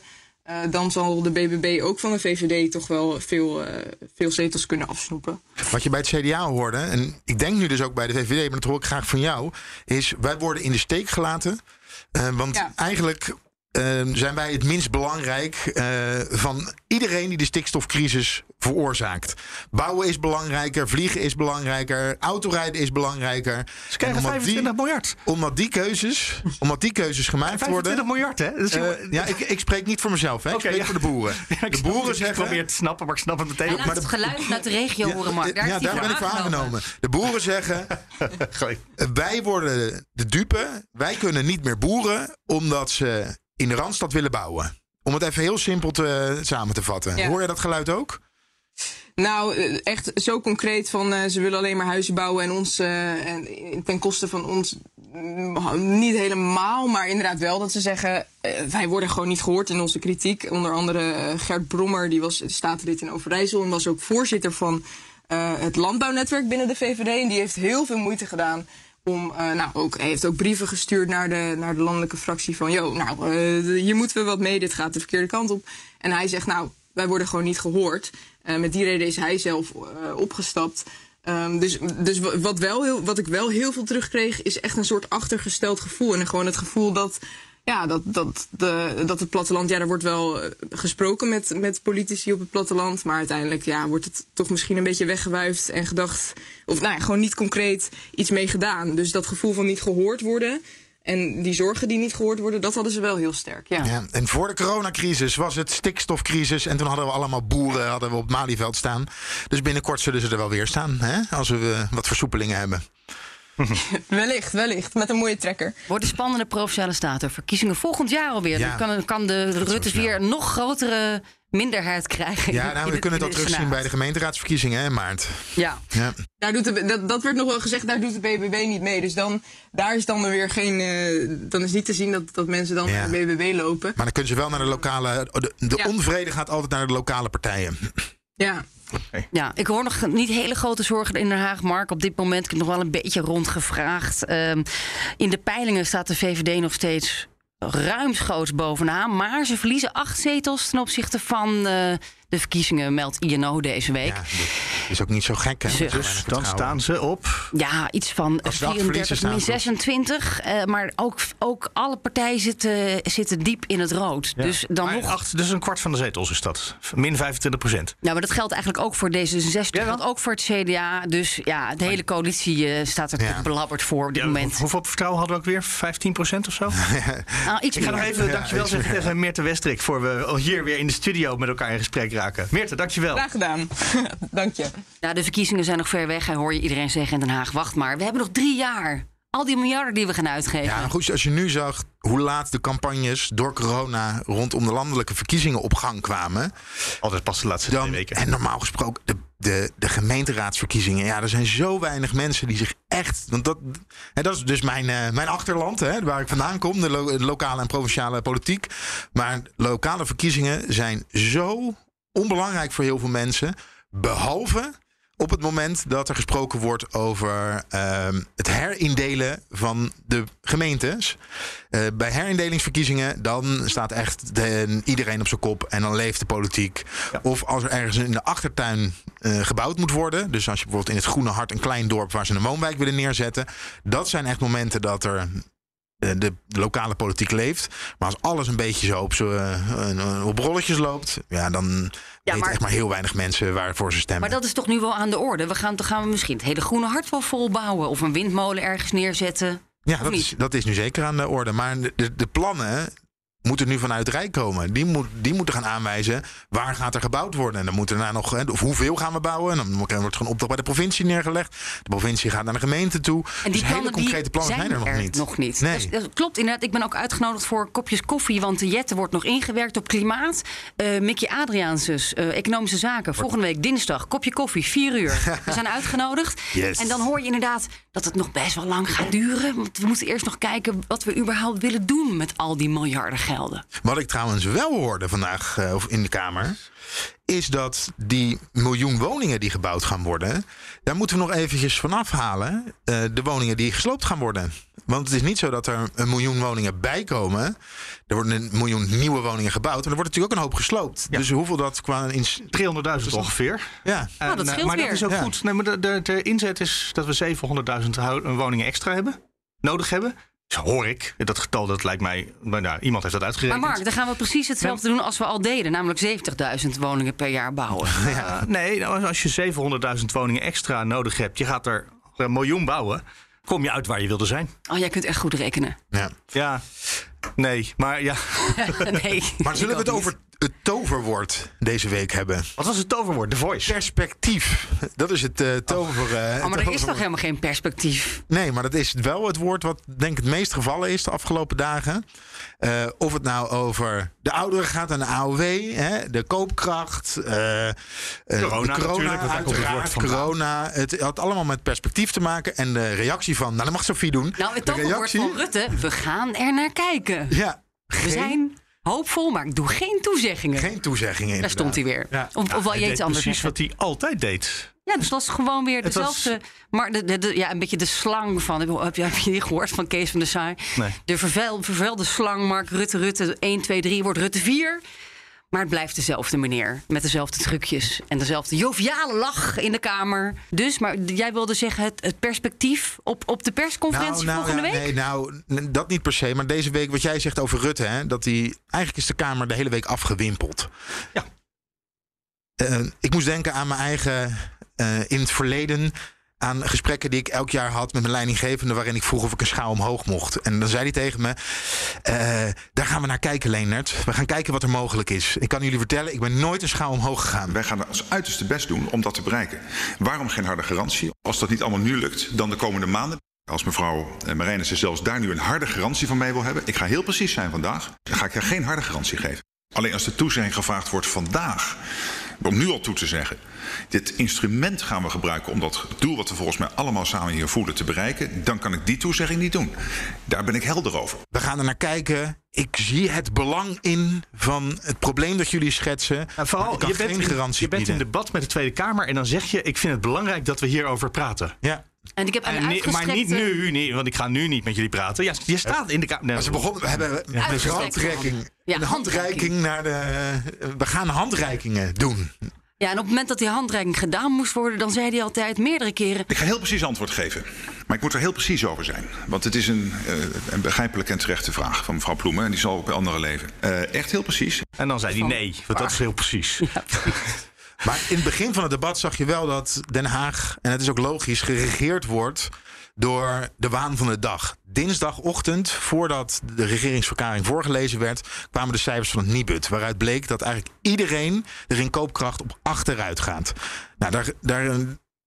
Uh, dan zal de BBB ook van de VVD toch wel veel, uh, veel zetels kunnen afsnoepen. Wat je bij het CDA hoorde, en ik denk nu dus ook bij de VVD, maar dat hoor ik graag van jou, is wij worden in de steek gelaten. Uh, want ja. eigenlijk zijn wij het minst belangrijk van iedereen die de stikstofcrisis veroorzaakt. Bouwen is belangrijker, vliegen is belangrijker, autorijden is belangrijker. Ze krijgen 25 die, miljard. Omdat die keuzes, omdat die keuzes gemaakt 25 worden. 25 miljard, hè? Uh, ja, ik, ik spreek niet voor mezelf, hè? Ik okay, spreek ja. voor de boeren. Ja, de boeren zeggen. Ik probeer te snappen, maar ik snap het meteen. Ja, laat het geluid uit de regio ja, horen, Mark. Daar, ja, daar ben ik voor aangenomen. De boeren zeggen: wij worden de dupe. Wij kunnen niet meer boeren omdat ze in de randstad willen bouwen. Om het even heel simpel te, samen te vatten. Hoor je dat geluid ook? Nou, echt zo concreet van uh, ze willen alleen maar huizen bouwen en ons uh, en ten koste van ons niet helemaal, maar inderdaad wel dat ze zeggen uh, wij worden gewoon niet gehoord in onze kritiek. Onder andere Gert Brommer, die was statenlid in Overijssel en was ook voorzitter van het landbouwnetwerk binnen de VVD en die heeft heel veel moeite gedaan om, uh, nou, ook, hij heeft ook brieven gestuurd naar de, naar de landelijke fractie van, joh, nou, uh, hier moeten we wat mee, dit gaat de verkeerde kant op. En hij zegt, nou, wij worden gewoon niet gehoord. Uh, met die reden is hij zelf opgestapt. Um, dus dus wat, wel heel, wat ik wel heel veel terugkreeg, is echt een soort achtergesteld gevoel. En gewoon het gevoel dat ja, dat, dat, de, dat het platteland, ja, er wordt wel gesproken met, met politici op het platteland. Maar uiteindelijk ja, wordt het toch misschien een beetje weggewuifd en gedacht. Of nou gewoon niet concreet iets mee gedaan. Dus dat gevoel van niet gehoord worden. En die zorgen die niet gehoord worden, dat hadden ze wel heel sterk. Ja. ja en voor de coronacrisis was het stikstofcrisis. En toen hadden we allemaal boeren hadden we op Malieveld staan. Dus binnenkort zullen ze er wel weer staan. Hè? Als we wat versoepelingen hebben. wellicht, wellicht. Met een mooie trekker. Wordt een spannende provinciale staten. Verkiezingen volgend jaar alweer. Ja, dan kan, kan de Rutte weer een nog grotere minderheid krijgen. Ja, nou, we kunnen dat terugzien bij de gemeenteraadsverkiezingen in maart. Ja. ja. Daar doet de, dat, dat werd nog wel gezegd, daar doet de BBB niet mee. Dus dan, daar is dan weer geen. Uh, dan is niet te zien dat, dat mensen dan ja. naar de BBB lopen. Maar dan kunnen ze wel naar de lokale. De, de ja. onvrede gaat altijd naar de lokale partijen. Ja. Ja, ik hoor nog niet hele grote zorgen in Den Haag, Mark. Op dit moment ik heb nog wel een beetje rondgevraagd. Um, in de peilingen staat de VVD nog steeds ruimschoots bovenaan. Maar ze verliezen acht zetels ten opzichte van uh, de verkiezingen, meldt INO deze week. Ja, is ook niet zo gek, hè? Weinig Dan vertrouwen. staan ze op. Ja, iets van Als ze dat verliezen, 34, staan min ze op- 26. eh, maar ook, ook alle partijen zitten, zitten diep in het rood. Dus dan Maar nog. acht, dus een kwart van de zetels is dat. Min 25 procent. Ja, maar dat geldt eigenlijk ook voor D66. Dat geldt ook voor het CDA. Dus ja, de hele coalitie eh, staat er Ja. belabberd voor op dit moment. Hoeveel vertrouwen hadden we ook weer? 15 procent of zo? Nou, iets Ik ga nog even dankjewel zeggen tegen Meerte Westrik... voor we hier weer in de studio met elkaar in gesprek raken. Meerte, dankjewel. Graag gedaan. Dank je. Ja, de verkiezingen zijn nog ver weg. Hij hoor je iedereen zeggen in Den Haag. Wacht maar, we hebben nog drie jaar. Al die miljarden die we gaan uitgeven. Ja, goed, als je nu zag hoe laat de campagnes door corona rondom de landelijke verkiezingen op gang kwamen. Altijd pas de laatste twee weken. en normaal gesproken, de, de, de gemeenteraadsverkiezingen. Ja, er zijn zo weinig mensen die zich echt. Want dat, hè, dat is dus mijn, eh, mijn achterland, hè, waar ik vandaan kom, de, lo- de lokale en provinciale politiek. Maar lokale verkiezingen zijn zo onbelangrijk voor heel veel mensen. Behalve op het moment dat er gesproken wordt over ehm, het herindelen van de gemeentes. Eh, bij herindelingsverkiezingen dan staat echt de- iedereen op zijn kop en dan leeft de politiek. Of als er ergens in de achtertuin eh, gebouwd moet worden. Dus als je bijvoorbeeld in het Groene Hart een klein dorp waar ze een woonwijk willen neerzetten. Dat zijn echt momenten dat er de, de lokale politiek leeft. Maar als alles een beetje zo op, zo, eh, eh, op rolletjes loopt, ja, dan weten maar- echt maar heel weinig mensen waarvoor ze stemmen. Maar dat is toch nu wel aan de orde? We gaan, dan gaan we misschien het hele Groene Hart wel volbouwen. Of een windmolen ergens neerzetten. Ja, dat is, dat is nu zeker aan de orde. Maar de, de plannen moeten nu vanuit het Rijk komen. Die, moet, die moeten gaan aanwijzen waar gaat er gebouwd worden. En dan moeten daarna nog, of hoeveel gaan we bouwen. En dan wordt er een opdracht bij de provincie neergelegd. De provincie gaat naar de gemeente toe. En die dus hele concrete plannen zijn zijn er nog niet. Nog niet. Nee. Dat, dat klopt inderdaad. Ik ben ook uitgenodigd voor kopjes koffie. Want de Jette wordt nog ingewerkt op klimaat. Eh Mickey Adriaansus, eh, Economische Zaken. Volgende week dinsdag, kopje koffie, 4 uur. We zijn uitgenodigd. Yes. En dan hoor je inderdaad dat het nog best wel lang gaat duren. Want we moeten eerst nog kijken wat we überhaupt willen doen met al die miljarden gelden. Wat ik trouwens wel hoorde vandaag eh, of in de Kamer. Is dat die miljoen woningen die gebouwd gaan worden. Daar moeten we nog eventjes van afhalen. eh, de woningen die gesloopt gaan worden. Want het is niet zo dat er een miljoen woningen bij komen. Er worden een miljoen nieuwe woningen gebouwd. En er wordt natuurlijk ook een hoop gesloopt. Dus hoeveel dat qua. ins- 300.000 ongeveer. Ja. En, Oh, dat eh, scheelt maar dat is ook Ja. goed. Nee, maar de, de, de inzet is dat we 700.000 hou- woningen extra hebben. Nodig hebben. Dus hoor ik. Dat getal dat lijkt mij. Maar nou, iemand heeft dat Maar uitgerekend. Mark, dan gaan we precies hetzelfde doen als we al deden. Namelijk 70.000 woningen per jaar bouwen. Nee, nou, als je 700.000 woningen extra nodig hebt, je gaat er een miljoen bouwen, kom je uit waar je wilde zijn. Oh, jij kunt echt goed rekenen. ja. Ja, nee, maar ja. nee. Maar zullen we het over het toverwoord deze week hebben? Wat was het toverwoord? The Voice. Perspectief. Dat is het eh tover. eh, niet. Oh, maar er is toch helemaal geen perspectief? Nee, maar dat is wel het woord wat denk ik het meest gevallen is de afgelopen dagen. Eh, of het nou over de ouderen gaat en de AOW, hè, de koopkracht, eh, eh, Corona de natuurlijk, corona, het uiteraard, vandaan. corona. Het had allemaal met perspectief te maken. En de reactie van, nou dat mag Sophie doen. Nou, het de toverwoord van Rutte, we gaan er naar kijken. Ja, We geen, zijn hoopvol, maar ik doe geen toezeggingen. geen toezeggingen Daar stond hij weer. Ja. Of, of wel je iets anders precies zeggen. wat hij altijd deed. Ja, dus dat was gewoon weer was- dezelfde. Maar de, de, de- ja, een beetje de slang van. Heb je, heb je, die gehoord van Kees van der Saai? Nee. De vervuil, vervuilde slang, Mark Rutte, Rutte 1, 2, 3 wordt Rutte 4. Maar het blijft dezelfde meneer. Met dezelfde trucjes. En dezelfde joviale lach in de Kamer. Dus, maar jij wilde zeggen het, het perspectief op, op de persconferentie volgende ja, week? Nee, nou, dat niet per se. Maar deze week, wat jij zegt over Rutte, hè, dat hij eigenlijk is de Kamer de hele week afgewimpeld. Ja. Eh, ik moest denken aan mijn eigen eh, in het verleden. Aan gesprekken die ik elk jaar had met mijn leidinggevende. waarin ik vroeg of ik een schaal omhoog mocht. En dan zei hij tegen me: eh, Daar gaan we naar kijken, Leendert. We gaan kijken wat er mogelijk is. Ik kan jullie vertellen, ik ben nooit een schaal omhoog gegaan. Wij gaan ons uiterste best doen om dat te bereiken. Waarom geen harde garantie? Als dat niet allemaal nu lukt, dan de komende maanden. Als mevrouw Marijnissen zelfs daar nu een harde garantie van mij wil hebben. Ik ga heel precies zijn vandaag. Dan ga ik haar geen harde garantie geven. Alleen als de toezegging gevraagd wordt vandaag. Om nu al toe te zeggen. Dit instrument gaan we gebruiken om dat doel wat we volgens mij allemaal samen hier voelen te bereiken. Dan kan ik die toezegging niet doen. Daar ben ik helder over. We gaan er naar kijken. Ik zie het belang in van het probleem dat jullie schetsen. Nou, maar vooral, ik kan je bent, geen in, garantie je bent in debat met de Tweede Kamer en dan zeg je: Ik vind het belangrijk dat we hierover praten. Ja. En ik heb ni- maar niet uitgestrekte- nu, nee, want ik ga nu niet met jullie praten. Ja, je staat in de kamer. Ze begonnen, we hebben een Uitgestrekte handreiking. Ja, een handreiking naar de. We gaan handreikingen doen. Ja, en op het moment dat die handreiking gedaan moest worden, dan zei hij altijd meerdere keren. Ik ga heel precies antwoord geven. Maar ik moet er heel precies over zijn. Want het is een, eh, een begrijpelijke en terechte vraag van mevrouw Ploemen. En die zal ook bij anderen leven. Eh, echt heel precies. En dan zei hij nee, want dat is heel precies. Maar in het begin van het debat zag je wel dat Den Haag, en het is ook logisch, geregeerd wordt door de waan van de dag. Dinsdagochtend, voordat de regeringsverklaring voorgelezen werd, kwamen de cijfers van het Nibud. Waaruit bleek dat eigenlijk iedereen er in koopkracht op achteruit gaat. Nou, daar, daar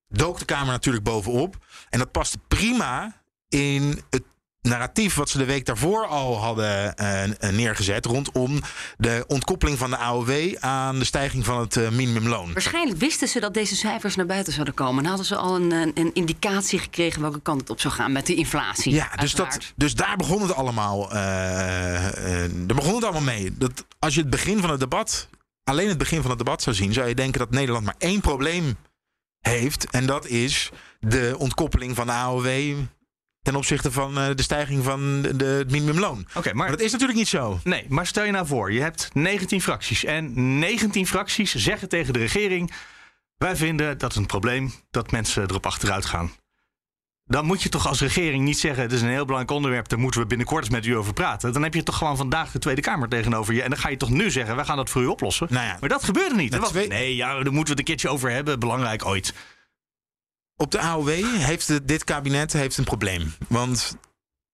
dook de Kamer natuurlijk bovenop. En dat paste prima in het narratief wat ze de week daarvoor al hadden eh, eh, neergezet rondom de ontkoppeling van de AOW aan de stijging van het eh, minimumloon. Waarschijnlijk wisten ze dat deze cijfers naar buiten zouden komen. En hadden ze al een, een, indicatie gekregen welke kant het op zou gaan met de inflatie. Ja, dus, dat, dus daar begon het allemaal. daar begon het allemaal mee. Dat als je het begin van het debat, alleen het begin van het debat zou zien, zou je denken dat Nederland maar één probleem heeft. En dat is de ontkoppeling van de AOW ten opzichte van eh, de stijging van de, het minimumloon. Oké, Maar maar dat is natuurlijk niet zo. Nee, maar stel je nou voor, je hebt 19 fracties. En 19 fracties zeggen tegen de regering: wij vinden dat het een probleem dat mensen erop achteruit gaan. Dan moet je toch als regering niet zeggen: het is een heel belangrijk onderwerp, daar moeten we binnenkort eens met u over praten. Dan heb je toch gewoon vandaag de Tweede Kamer tegenover je. En dan ga je toch nu zeggen: wij gaan dat voor u oplossen. Nou ja, Maar dat gebeurde niet. Er was- Nee, ja, daar moeten we het een keertje over hebben. Belangrijk ooit. Op de AOW heeft de- dit kabinet heeft een probleem. Want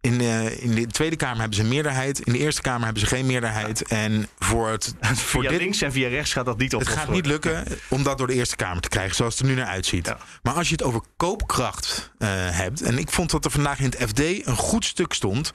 in de, in de Tweede Kamer hebben ze een meerderheid. In de Eerste Kamer hebben ze geen meerderheid. En voor het. Voor Via dit, links en via rechts gaat dat niet op. het gaat niet lukken om dat door de Eerste Kamer te krijgen, zoals het er nu naar uitziet. Ja. Maar als je het over koopkracht eh, hebt. En ik vond dat er vandaag in het FD een goed stuk stond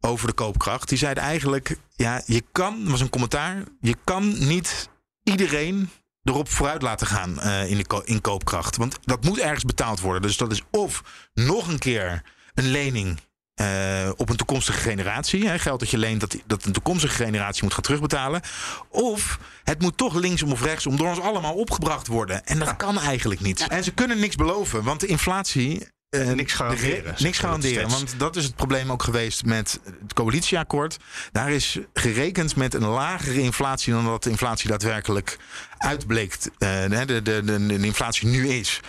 over de koopkracht. Die zeiden eigenlijk: ja, je kan, was een commentaar. Je kan niet iedereen erop vooruit laten gaan eh, in, de ko- in koopkracht. Want dat moet ergens betaald worden. Dus dat is of nog een keer een lening. eh, op een toekomstige generatie. Hè, geld dat je leent, dat, dat een toekomstige generatie moet gaan terugbetalen. Of het moet toch linksom of rechtsom door ons allemaal opgebracht worden. En dat kan eigenlijk niet. En ze kunnen niks beloven, want de inflatie. Eh, Niks garanderen, Niks garanderen. Want dat is het probleem ook geweest met het coalitieakkoord. Daar is gerekend met een lagere inflatie dan dat de inflatie daadwerkelijk uitbleek. eh, de, de, de, de, inflatie nu is.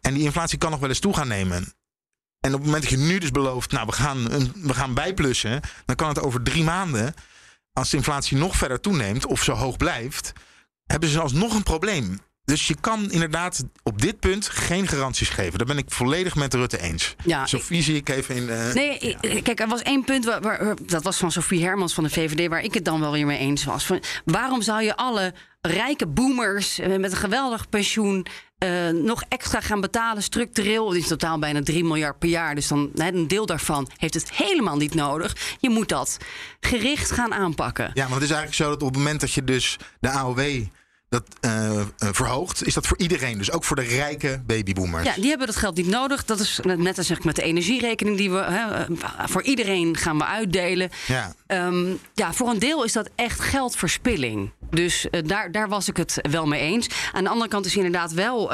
En die inflatie kan nog wel eens toe gaan nemen. En op het moment dat je nu dus belooft, nou we gaan, we gaan bijplussen, dan kan het over drie maanden, als de inflatie nog verder toeneemt of zo hoog blijft, hebben ze alsnog een probleem. Dus je kan inderdaad op dit punt geen garanties geven. Daar ben ik volledig met Rutte eens. Ja, Sophie zie ik even in de... Nee, ik- kijk, er was één punt, waar, waar- dat was van Sophie Hermans van de VVD, waar ik het dan wel weer mee eens was. Van, waarom zou je alle rijke boomers eh, met een geweldig pensioen eh, nog extra gaan betalen structureel? Het is totaal bijna 3 miljard per jaar, dus dan hè, een deel daarvan heeft het helemaal niet nodig. Je moet dat gericht gaan aanpakken. Ja, maar het is eigenlijk zo dat op het moment dat je dus de AOW dat, eh, eh, verhoogt, is dat voor iedereen. Dus ook voor de rijke babyboomers. Ja, die hebben dat geld niet nodig. Dat is net als zeg ik met de energierekening die we hè, eh, voor iedereen gaan we uitdelen. Ja. Ehm, ja, voor een deel is dat echt geldverspilling. Dus daar, daar was ik het wel mee eens. Aan de andere kant is inderdaad wel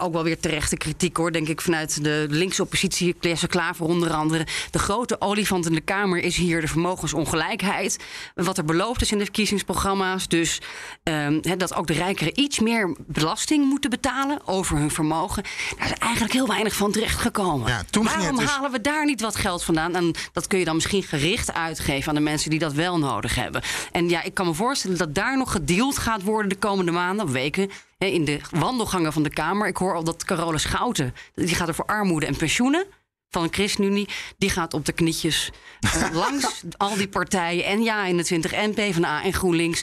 ook wel weer terechte kritiek hoor. Denk ik vanuit de linkse oppositie, Klaas Klaver onder andere. De grote olifant in de Kamer is hier de vermogensongelijkheid. Wat er beloofd is in de verkiezingsprogramma's. Dus ehm, dat ook de rijkeren iets meer belasting moeten betalen over hun vermogen. Daar is eigenlijk heel weinig van terechtgekomen. Ja, toen ging Waarom dus- halen we daar niet wat geld vandaan? En dat kun je dan misschien gericht uitgeven aan de mensen die dat wel nodig hebben. En ja, ik kan me voorstellen dat daar nog gedeeld gaat worden de komende maanden of weken. In de wandelgangen van de Kamer. Ik hoor al dat Carola Schouten, die gaat er voor armoede en pensioenen van ChristenUnie, die gaat op de knietjes eh, langs al die partijen en Ja21 en PvdA en GroenLinks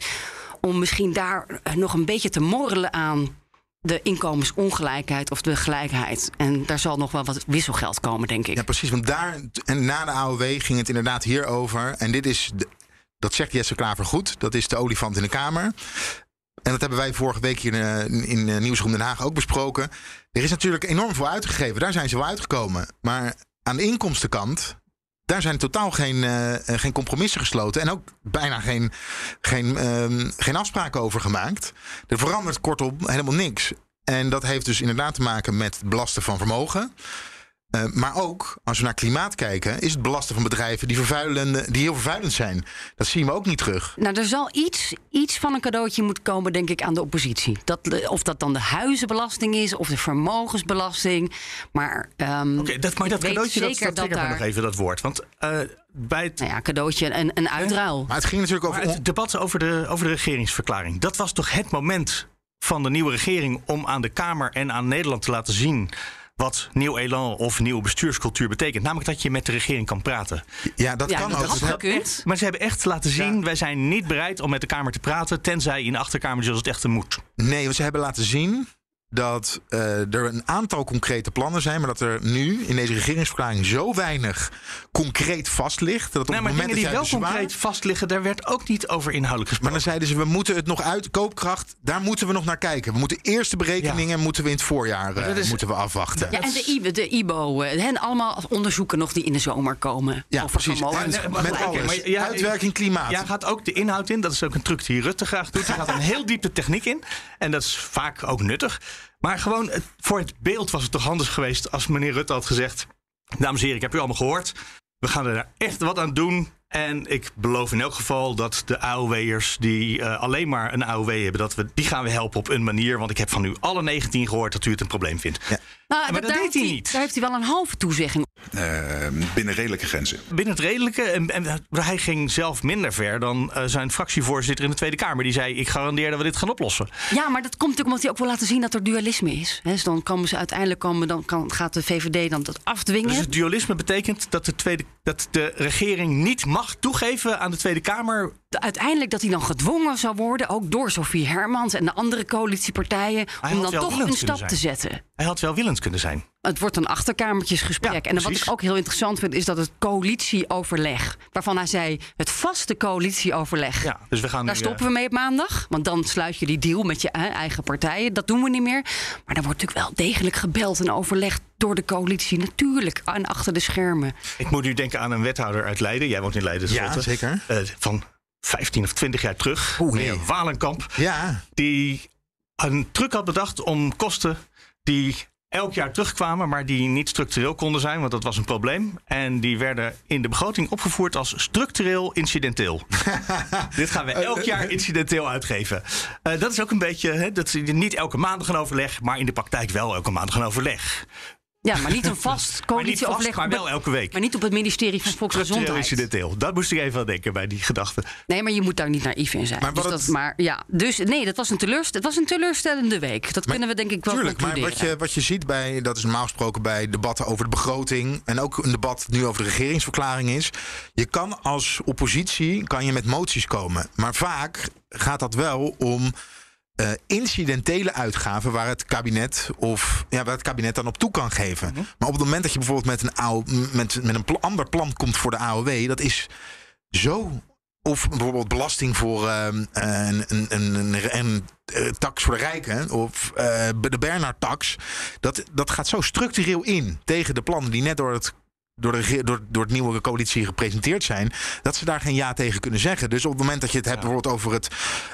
om misschien daar eh, nog een beetje te morrelen aan de inkomensongelijkheid of de gelijkheid. En daar zal nog wel wat wisselgeld komen, denk ik. Ja, precies. Want daar, en na de AOW ging het inderdaad hierover. En dit is, de- dat zegt Jesse Klaver goed, dat is de olifant in de Kamer. En dat hebben wij vorige week hier eh, in, in eh, Nieuwsroom Den Haag ook besproken. Er is natuurlijk enorm veel uitgegeven. Daar zijn ze wel uitgekomen. Maar aan de inkomstenkant, daar zijn totaal geen, eh, eh, geen compromissen gesloten. En ook bijna geen, geen, ehm, geen afspraken over gemaakt. Er verandert kortom helemaal niks. En dat heeft dus inderdaad te maken met belasten van vermogen. Eh, maar ook, als we naar klimaat kijken, is het belasten van bedrijven die, vervuilende, die heel vervuilend zijn. Dat zien we ook niet terug. Nou, er zal iets, iets van een cadeautje moeten komen, denk ik, aan de oppositie. Dat, of dat dan de huizenbelasting is of de vermogensbelasting. Maar, um, Oké, dat, maar dat cadeautje, dat, zeker dat daar- nog even dat woord. Want eh, bij het, Nou ja, cadeautje, een, een uitruil. Maar het ging natuurlijk over. maar het debat over de, over de regeringsverklaring... dat was toch het moment van de nieuwe regering... om aan de Kamer en aan Nederland te laten zien... wat nieuw elan of nieuwe bestuurscultuur betekent. Namelijk dat je met de regering kan praten. ja, dat Ja, kan dat ook. had Dat- gekund. Maar ze hebben echt laten zien... wij zijn niet bereid om met de Kamer te praten... tenzij in de achterkamer zoals het echt moet. Nee, want ze hebben laten zien dat eh, er een aantal concrete plannen zijn, maar dat er nu in deze regeringsverklaring zo weinig concreet vast ligt. Dat op Nee, het maar moment dingen die dat wel concreet vastliggen... daar werd ook niet over inhoudelijk Maar gesproken. dan zeiden ze, we moeten het nog uit, koopkracht, daar moeten we nog naar kijken. We moeten eerst de berekeningen moeten we in het voorjaar eh, dat is- moeten we afwachten. Ja, en de, IBO, de IBO, eh, hen allemaal onderzoeken nog die in de zomer komen. Ja, Over precies. En maar met alles. maar ja, Uitwerking klimaat. Ja, gaat ook de inhoud in. Dat is ook een truc die Rutte graag doet. Er gaat een heel diep de techniek in. En dat is vaak ook nuttig. Maar gewoon het- voor het beeld was het toch handig geweest als meneer Rutte had gezegd... Dames en heren, ik heb u allemaal gehoord. We gaan er daar echt wat aan doen. En ik beloof in elk geval dat de AOW'ers die eh, alleen maar een AOW hebben... Dat we, die gaan we helpen op een manier. Want ik heb van u alle 19 gehoord dat u het een probleem vindt. Ja. Nou, maar dat deed hij niet. Daar heeft hij wel een halve toezegging. Eh, binnen redelijke grenzen. Binnen het redelijke. En, en hij ging zelf minder ver dan eh, zijn fractievoorzitter in de Tweede Kamer. Die zei, ik garandeer dat we dit gaan oplossen. Ja, maar dat komt natuurlijk omdat hij ook wil laten zien dat er dualisme is. Hè, dus dan komen ze uiteindelijk komen, dan kan, gaat de VVD dan dat afdwingen. Dus het dualisme betekent dat de, tweede, dat de regering niet mag toegeven aan de Tweede Kamer. uiteindelijk dat hij dan gedwongen zou worden, ook door Sofie Hermans en de andere coalitiepartijen, Hij om dan toch een stap te zetten. Hij had wel willend kunnen zijn. Het wordt een achterkamertjesgesprek. Ja, en wat ik ook heel interessant vind, is dat het coalitieoverleg, waarvan hij zei het vaste coalitieoverleg. Ja, dus we gaan Daar nu, stoppen we mee op maandag. Want dan sluit je die deal met je eh, eigen partijen. Dat doen we niet meer. Maar er wordt natuurlijk wel degelijk gebeld en overlegd door de coalitie. Natuurlijk. En achter de schermen. eh, ik moet nu denken aan een wethouder uit Leiden. Jij woont in Leiden, Ja, zeker. Eh, van 15 of 20 jaar terug. Oeh, meneer nee. Walenkamp. Ja, Die een truc had bedacht om kosten die elk jaar terugkwamen, maar die niet structureel konden zijn, want dat was een probleem. En die werden in de begroting opgevoerd als structureel incidenteel. Dit gaan we elk jaar incidenteel uitgeven. Eh, dat is ook een beetje, hè, dat is niet elke maand een overleg, maar in de praktijk wel elke maand een overleg. Ja, maar niet een vast Maar coalitieoverleg. maar op wel elke week. Maar niet op het ministerie van Volksgezondheid. incidenteel. Dat moest ik even aan denken bij die gedachte. Nee, maar je moet daar niet naïef in zijn. Maar dus dat, het- maar ja, dus nee, dat was een, teleurst het was een teleurstellende week. Dat kunnen we denk ik wel Tuurlijk, maar wat je, wat je ziet bij, dat is normaal gesproken bij debatten over de begroting en ook een debat nu over de regeringsverklaring is, je kan als oppositie kan je met moties komen, maar vaak gaat dat wel om eh, incidentele uitgaven waar het kabinet of ja, waar het kabinet dan op toe kan geven. Maar op het moment dat je bijvoorbeeld met een, AO, met, met een ander plan komt voor de AOW, dat is zo of bijvoorbeeld belasting voor ehm, een, een, een, een, eh, tax voor de rijken. Of eh, de Bernard-tax. Dat, dat gaat zo structureel in tegen de plannen die net door het. Door, de, door, door het nieuwe coalitie gepresenteerd zijn, dat ze daar geen ja tegen kunnen zeggen. Dus op het moment dat je het hebt bijvoorbeeld over het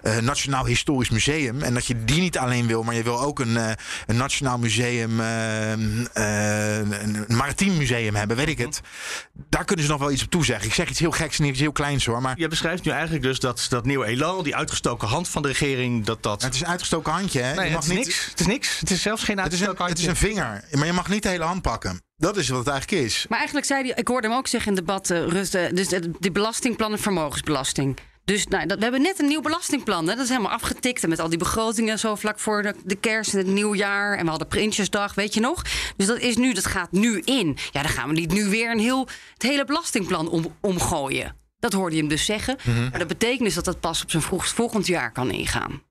eh, Nationaal Historisch Museum. en dat je die niet alleen wil, maar je wil ook een, eh, een Nationaal Museum, eh, een Maritiem Museum hebben, weet ik het. Daar kunnen ze nog wel iets op toezeggen. Ik zeg iets heel geks en iets heel kleins hoor, maar Je beschrijft nu eigenlijk dus dat dat nieuwe elan, die uitgestoken hand van de regering, dat dat... het is een uitgestoken handje. Hè? Nee, je het mag is niet, niks. Het is niks. Het is zelfs geen Het is, een, uitgestoken het is een handje. vinger, maar je mag niet de hele hand pakken. Dat is wat het eigenlijk is. Maar eigenlijk zei hij, ik hoorde hem ook zeggen in het debat, eh, Rutte, dus de, de belastingplan en vermogensbelasting. Dus nou, dat, we hebben net een nieuw belastingplan. Hè? Dat is helemaal afgetikt. En met al die begrotingen zo vlak voor de, de kerst en het nieuwjaar. En we hadden Prinsjesdag, weet je nog? Dus dat, is nu, dat gaat nu in. Ja, dan gaan we niet nu weer een heel, het hele belastingplan om, omgooien. Dat hoorde je hem dus zeggen. Maar dat betekent dus dat dat pas op zijn vroegst volgend jaar kan ingaan.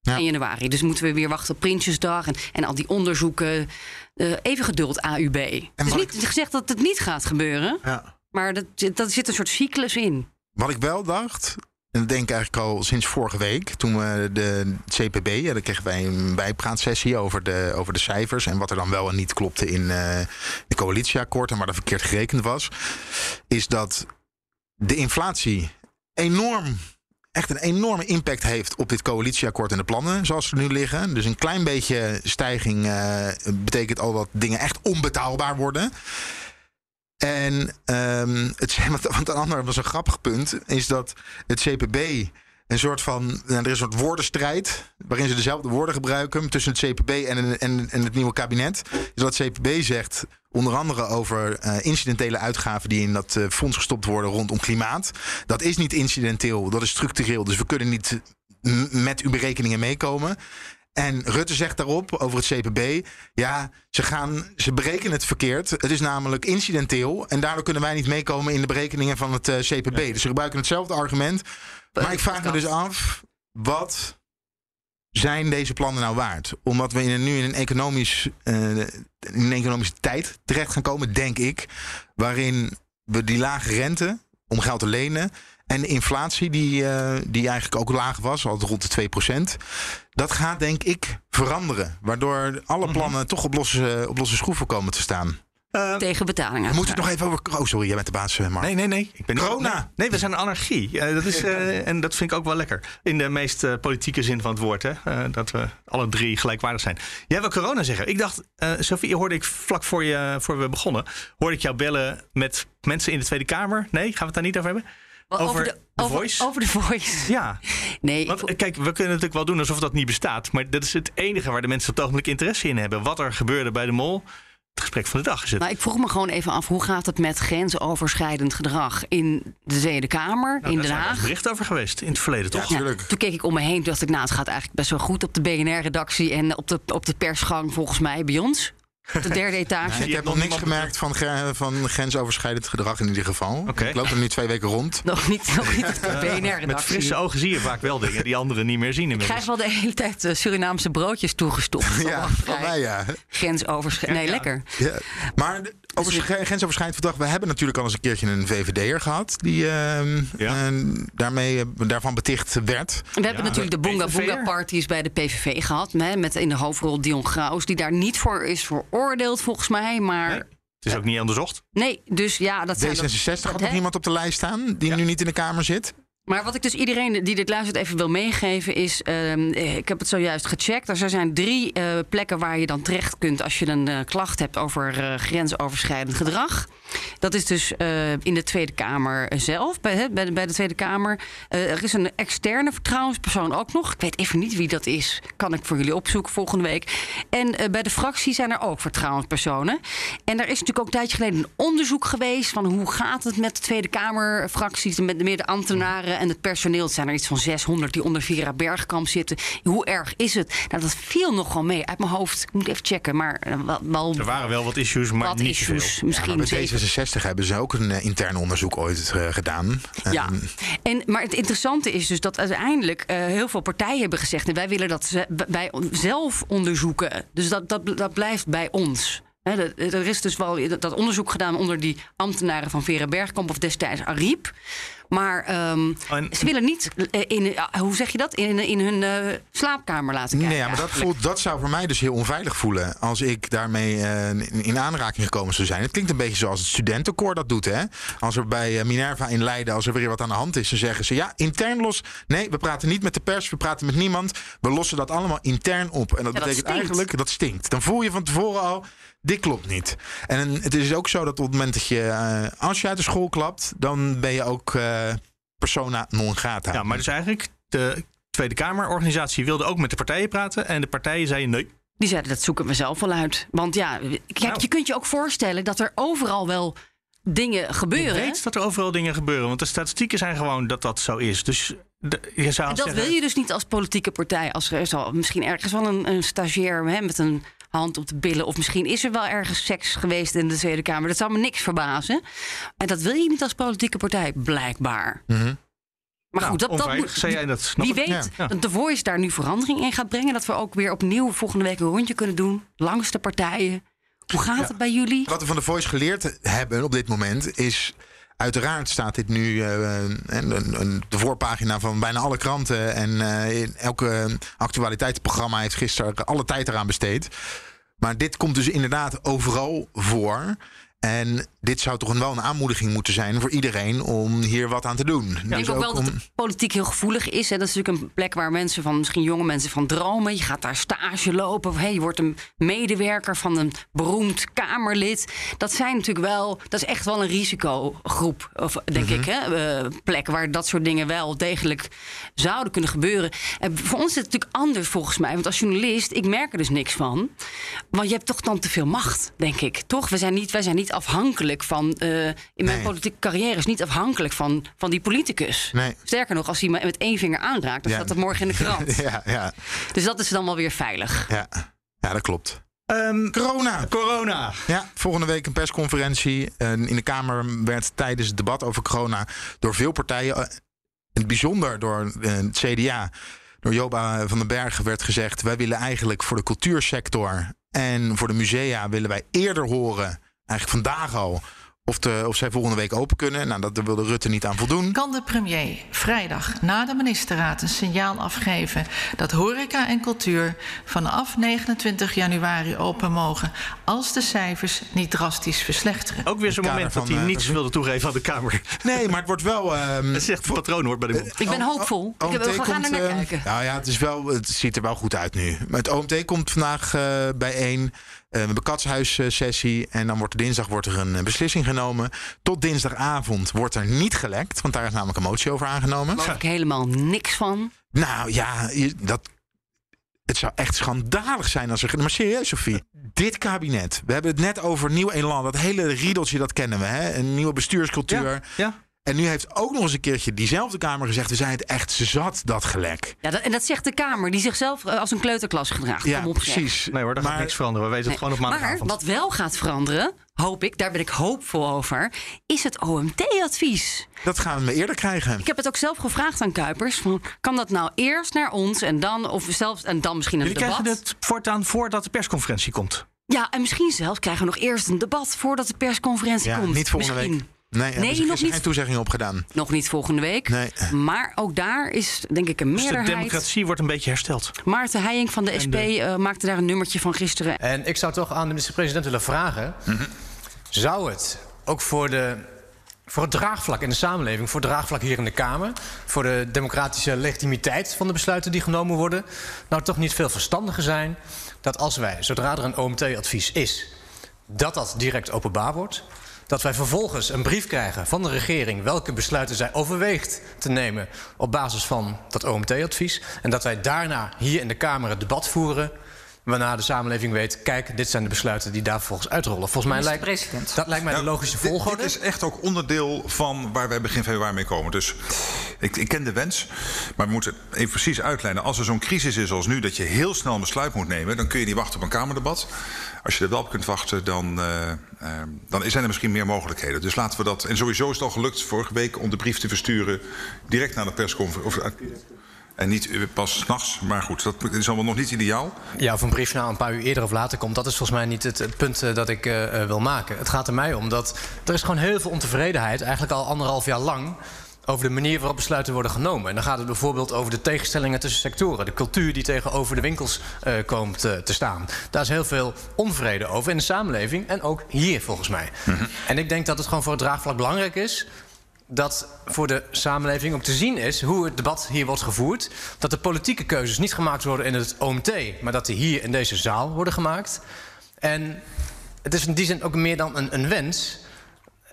Ja. In januari. Dus moeten we weer wachten op Prinsjesdag en, en al die onderzoeken. Eh, even geduld, AUB. Het is niet gezegd dat het niet gaat gebeuren. Ja. Maar dat, dat zit een soort cyclus in. Wat ik wel dacht, en dat denk ik eigenlijk al sinds vorige week, toen we de CPB, ja, dan kregen wij een bijpraatsessie over de, over de cijfers en wat er dan wel en niet klopte in eh de coalitieakkoord en waar er verkeerd gerekend was, is dat de inflatie enorm echt een enorme impact heeft op dit coalitieakkoord en de plannen zoals ze nu liggen. Dus een klein beetje stijging eh, betekent al dat dingen echt onbetaalbaar worden. En ehm, het, want een ander was een grappig punt, is dat het CPB een soort van. Nou, er is een soort woordenstrijd. waarin ze dezelfde woorden gebruiken. tussen het CPB en, en, en het nieuwe kabinet. Is dat het CPB zegt. Onder andere over eh, incidentele uitgaven die in dat eh, fonds gestopt worden rondom klimaat. Dat is niet incidenteel, dat is structureel. Dus we kunnen niet met uw berekeningen meekomen. En Rutte zegt daarop over het CPB: ja, ze, gaan, ze berekenen het verkeerd. Het is namelijk incidenteel. En daardoor kunnen wij niet meekomen in de berekeningen van het eh, CPB. Dus ze gebruiken hetzelfde argument. Maar ik vraag me dus af: wat zijn deze plannen nou waard? Omdat we in, nu in een, economisch, eh, in een economische tijd terecht gaan komen, denk ik. Waarin we die lage rente om geld te lenen. En de inflatie, die, eh, die eigenlijk ook laag was, altijd rond de 2%. Dat gaat denk ik veranderen. Waardoor alle plannen toch op losse, op losse schroeven komen te staan. Tegen betalingen. We moeten het nog even over. Oh, sorry, jij bent de baas, eh, Mark. Nee, nee, nee. Ik ben niet- Corona. Nee, nee, we zijn een anarchie. Ja, dat is, eh, en dat vind ik ook wel lekker. In de meest eh, politieke zin van het woord. Hè? Eh, dat we alle drie gelijkwaardig zijn. Jij wil corona zeggen. Ik dacht, eh Sophie, hoorde ik vlak voor, je, voor we begonnen. hoorde ik jou bellen met mensen in de Tweede Kamer. Nee, gaan we het daar niet over hebben? Over, de, over, Voice? over de voice. Ja, Nee, want ik- eh, kijk, we kunnen natuurlijk wel doen alsof dat niet bestaat. Maar dat is het enige waar de mensen op het ogenblik interesse in hebben. Wat er gebeurde bij de mol. Het gesprek van de dag is het. nou, ik vroeg me gewoon even af, hoe gaat het met grensoverschrijdend gedrag in de Tweede Kamer, Nou, in daar Den Haag? bericht over geweest in het verleden, toch? Ja, Tuurlijk. toen keek ik om me heen, dacht ik, nou, het gaat eigenlijk best wel goed op de BNR-redactie en op de, op de persgang, volgens mij, bij ons. Op de derde etage. Ik heb nog niks gemerkt van, van grensoverschrijdend gedrag in ieder geval. Ik loop er nu twee weken rond. Nog niet, nog niet op de BNR-redactie. Met frisse ogen zie je vaak wel dingen die anderen niet meer zien Ik krijg inmiddels. wel de hele tijd eh, Surinaamse broodjes toegestopt. Ja, van mij ja. Grensoverschrijdend. Nee, Ja, ja. lekker. ja. Maar over gre- grensoverschrijdend verdrag. We hebben natuurlijk al eens een keertje een VVD'er gehad. Die ehm, Ja. eh, daarmee, eh, daarvan beticht werd. We hebben natuurlijk de Boonga PVV'er? Boonga parties bij de PVV gehad. Hè, met in de hoofdrol Dion Graus. Die daar niet voor is veroordeeld volgens mij. Maar Nee. Het is ook niet onderzocht. nee, dus ja, dat zijn... D66 had nog iemand op de lijst staan. Die Ja. nu niet in de Kamer zit. Maar wat ik dus iedereen die dit luistert even wil meegeven is... ehm, eh, ik heb het zojuist gecheckt. Er zijn drie eh, plekken waar je dan terecht kunt... als je een eh, klacht hebt over eh, grensoverschrijdend gedrag. Dat is dus in de Tweede Kamer zelf, bij, bij, de, Tweede Kamer. Er is een externe vertrouwenspersoon ook nog. Ik weet even niet wie dat is. Kan ik voor jullie opzoeken volgende week. En bij de fractie zijn er ook vertrouwenspersonen. En er is natuurlijk ook een tijdje geleden een onderzoek geweest... van hoe gaat het met de Tweede Kamerfracties... met meer de ambtenaren en het personeel. Het zijn er iets van 600 die onder Vera Bergkamp zitten. Hoe erg is het? Nou, dat viel nogal mee uit mijn hoofd. Ik moet even checken, maar eh, wel, wel Er waren wel wat issues, maar wat niet issues. Misschien Bij zeven D66 hebben ze ook een eh, intern onderzoek ooit eh, gedaan. Ja, Ehm, en, maar het interessante is dus dat uiteindelijk eh, heel veel partijen hebben gezegd... en wij willen dat ze, wij zelf onderzoeken. Dus dat, dat, dat blijft bij ons. Hè, dat- er is dus wel dat- dat onderzoek gedaan onder die ambtenaren van Vera Bergkamp... of destijds Ariep. Maar ehm, En- ze willen niet, eh, in, ja, hoe zeg je dat, in, in hun eh, slaapkamer laten kijken. Nee, ja, maar dat, voelt, dat zou voor mij dus heel onveilig voelen. Als ik daarmee eh, in, in aanraking gekomen zou zijn. Het klinkt een beetje zoals het studentenkoor dat doet. Hè? Als er bij eh, Minerva in Leiden, als er weer wat aan de hand is, dan zeggen ze ja, intern los. Nee, we praten niet met de pers, we praten met niemand. We lossen dat allemaal intern op. En dat Ja, dat betekent stinkt. eigenlijk dat stinkt. Dan voel je van tevoren al. Dit klopt niet. En het is ook zo dat op het moment dat je, eh, als je uit de school klapt, dan ben je ook eh, persona non grata. Ja, maar dus eigenlijk, de Tweede Kamerorganisatie wilde ook met de partijen praten. En de partijen zeiden nee. Die zeiden, dat zoeken we zelf wel uit. Want ja, kijk, Nou. je kunt je ook voorstellen dat er overal wel dingen Je gebeuren. hè? weet dat er overal dingen gebeuren. Want de statistieken zijn gewoon dat dat zo is. Dus de- je zou En dat zeggen, wil je dus niet als politieke partij. Als er is al misschien ergens wel een, een stagiair hè, met een hand op de billen. Of misschien is er wel ergens seks geweest in de Tweede Kamer. Dat zou me niks verbazen. En dat wil je niet als politieke partij, blijkbaar. Maar Nou, goed, dat, dat moet. Wie weet Ja. dat de Voice daar nu verandering in gaat brengen. Dat we ook weer opnieuw volgende week een rondje kunnen doen. Langs de partijen. Hoe gaat het bij jullie? Wat we van de Voice geleerd hebben op dit moment is. Uiteraard staat dit nu een- de voorpagina van bijna alle kranten. En in elke actualiteitsprogramma heeft gisteren alle tijd eraan besteed. Maar dit komt dus inderdaad overal voor. En dit zou toch wel een aanmoediging moeten zijn voor iedereen om hier wat aan te doen. Ik denk ook wel dat de politiek heel gevoelig is. Hè. Dat is natuurlijk een plek waar mensen van, misschien jonge mensen van dromen. Je gaat daar stage lopen. Of hey, je wordt een medewerker van een beroemd Kamerlid. Dat zijn natuurlijk wel, dat is echt wel een risicogroep, of, denk ik. Hè. Uh, plek waar dat soort dingen wel degelijk zouden kunnen gebeuren. En voor ons is het natuurlijk anders volgens mij. Want als journalist, ik merk er dus niks van. Want je hebt toch dan te veel macht, denk ik. Toch? We zijn niet, wij zijn niet afhankelijk van. Uh, in mijn Nee. politieke carrière is niet afhankelijk van, van die politicus. Nee. Sterker nog, als hij me met één vinger aanraakt, dan Ja. staat dat morgen in de krant. ja, ja, Dus dat is dan wel weer veilig. ja. ja, dat klopt. Ehm, Corona. corona. Ja, volgende week een persconferentie. Eh, in de Kamer werd tijdens het debat over corona door veel partijen, eh, in het bijzonder door eh, het CDA, door Joba van den Berg werd gezegd: wij willen eigenlijk voor de cultuursector en voor de musea willen wij eerder horen, eigenlijk vandaag al, of, de, of zij volgende week open kunnen. Nou, dat wilde Rutte niet aan voldoen. Kan de premier vrijdag na de ministerraad een signaal afgeven dat horeca en cultuur vanaf 29 januari open mogen als de cijfers niet drastisch verslechteren? Ook weer zo'n moment dat hij eh, niets wilde toegeven aan de Kamer. Nee, maar het wordt wel. ehm, Dat echt een patroon hoor bij de mond. Ik ben hoopvol. Ik heb, we OMT gaan er naar komt, eh, kijken. Nou ja, het, is wel, het ziet er wel goed uit nu. Maar het OMT komt vandaag eh, bijeen. Eh, we hebben katshuissessie. En dan wordt dinsdag wordt er een eh, beslissing genomen. Tot dinsdagavond wordt er niet gelekt. Want daar is namelijk een motie over aangenomen. Daar ik helemaal niks van. Nou ja, dat, het zou echt schandalig zijn als er... Maar serieus, Sofie. Dit kabinet. We hebben het net over nieuw elan. Dat hele riedeltje, dat kennen we. Hè? Een nieuwe bestuurscultuur. Ja, ja. En nu heeft ook nog eens een keertje diezelfde Kamer gezegd... we zijn het echt zat, dat gelek. Ja, dat, en dat zegt de Kamer, die zichzelf eh, als een kleuterklas gedraagt. Ja, Kom op, zeg. precies. Nee hoor, daar gaat Maar- niks veranderen. We weten het gewoon op Maar maandagavond. wat wel gaat veranderen, hoop ik, daar ben ik hoopvol over, is het OMT-advies. Dat gaan we eerder krijgen. Ik heb het ook zelf gevraagd aan Kuipers. Van, kan dat nou eerst naar ons en dan, of zelfs, en dan misschien een Jullie debat? krijgen het voortaan voordat de persconferentie komt. Ja, en misschien zelfs krijgen we nog eerst een debat voordat de persconferentie Ja, komt. niet volgende Misschien. week. Nee, Nee, ze nog gisteren niet. geen toezegging op gedaan. Nog niet volgende week. Nee. Maar ook daar is denk ik een Dus de meerderheid. democratie wordt een beetje hersteld. Maarten Heijing van de SP eh, maakte daar een nummertje van gisteren. En ik zou toch aan de minister-president willen vragen... zou het ook voor, de, voor het draagvlak in de samenleving... voor het draagvlak hier in de Kamer... voor de democratische legitimiteit van de besluiten die genomen worden... nou toch niet veel verstandiger zijn... dat als wij, zodra er een OMT-advies is... dat dat direct openbaar wordt... Dat wij vervolgens een brief krijgen van de regering welke besluiten zij overweegt te nemen op basis van dat OMT-advies. En dat wij daarna hier in de Kamer het debat voeren. Waarna de samenleving weet, kijk, dit zijn de besluiten die daar vervolgens uitrollen. Volgens mij lijkt dat lijkt mij de logische Dit- volgorde. Dit is echt ook onderdeel van waar wij begin februari mee komen. Dus ik, ik ken de wens, maar we moeten even precies uitlijnen. Als er zo'n crisis is als nu, dat je heel snel een besluit moet nemen... dan kun je niet wachten op een Kamerdebat. Als je er wel op kunt wachten, dan, eh, eh, dan zijn er misschien meer mogelijkheden. Dus laten we dat... En sowieso is het al gelukt vorige week om de brief te versturen... direct naar de persconferentie. Eh, en niet eh, pas s'nachts, maar goed, dat is allemaal nog niet ideaal. Ja, of een brief nou een paar uur eerder of later komt... dat is volgens mij niet het, punt dat ik wil maken. Het gaat er mij om dat er is gewoon heel veel ontevredenheid... eigenlijk al anderhalf jaar lang over de manier waarop besluiten worden genomen. En dan gaat het bijvoorbeeld over de tegenstellingen tussen sectoren. De cultuur die tegenover de winkels eh, komt eh, te staan. Daar is heel veel onvrede over in de samenleving en ook hier volgens mij. En ik denk dat het gewoon voor het draagvlak belangrijk is dat voor de samenleving ook te zien is hoe het debat hier wordt gevoerd. Dat de politieke keuzes niet gemaakt worden in het OMT, maar dat die hier in deze zaal worden gemaakt. En het is in die zin ook meer dan een, een wens.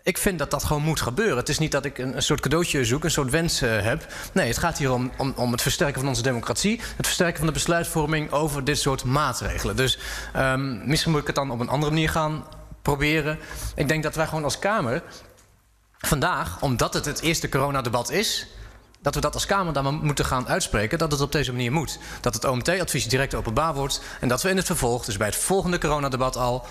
Ik vind dat dat gewoon moet gebeuren. Het is niet dat ik een, een soort cadeautje zoek, een soort wens eh, heb. Nee, het gaat hier om, om, om het versterken van onze democratie. Het versterken van de besluitvorming over dit soort maatregelen. Dus ehm, misschien moet ik het dan op een andere manier gaan proberen. Ik denk dat wij gewoon als Kamer vandaag, omdat het het eerste coronadebat is... dat we dat als Kamer dan moeten gaan uitspreken... dat het op deze manier moet. Dat het OMT-advies direct openbaar wordt... en dat we in het vervolg, dus bij het volgende coronadebat al...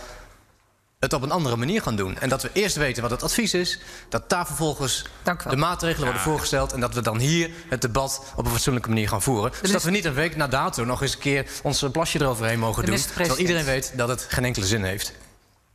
het op een andere manier gaan doen. En dat we eerst weten wat het advies is... dat daar vervolgens Dank u wel. de maatregelen worden voorgesteld... en dat we dan hier het debat op een fatsoenlijke manier gaan voeren. Dus dat we niet een week na dato nog eens een keer... ons plasje eroverheen mogen doen... terwijl iedereen weet dat het geen enkele zin heeft.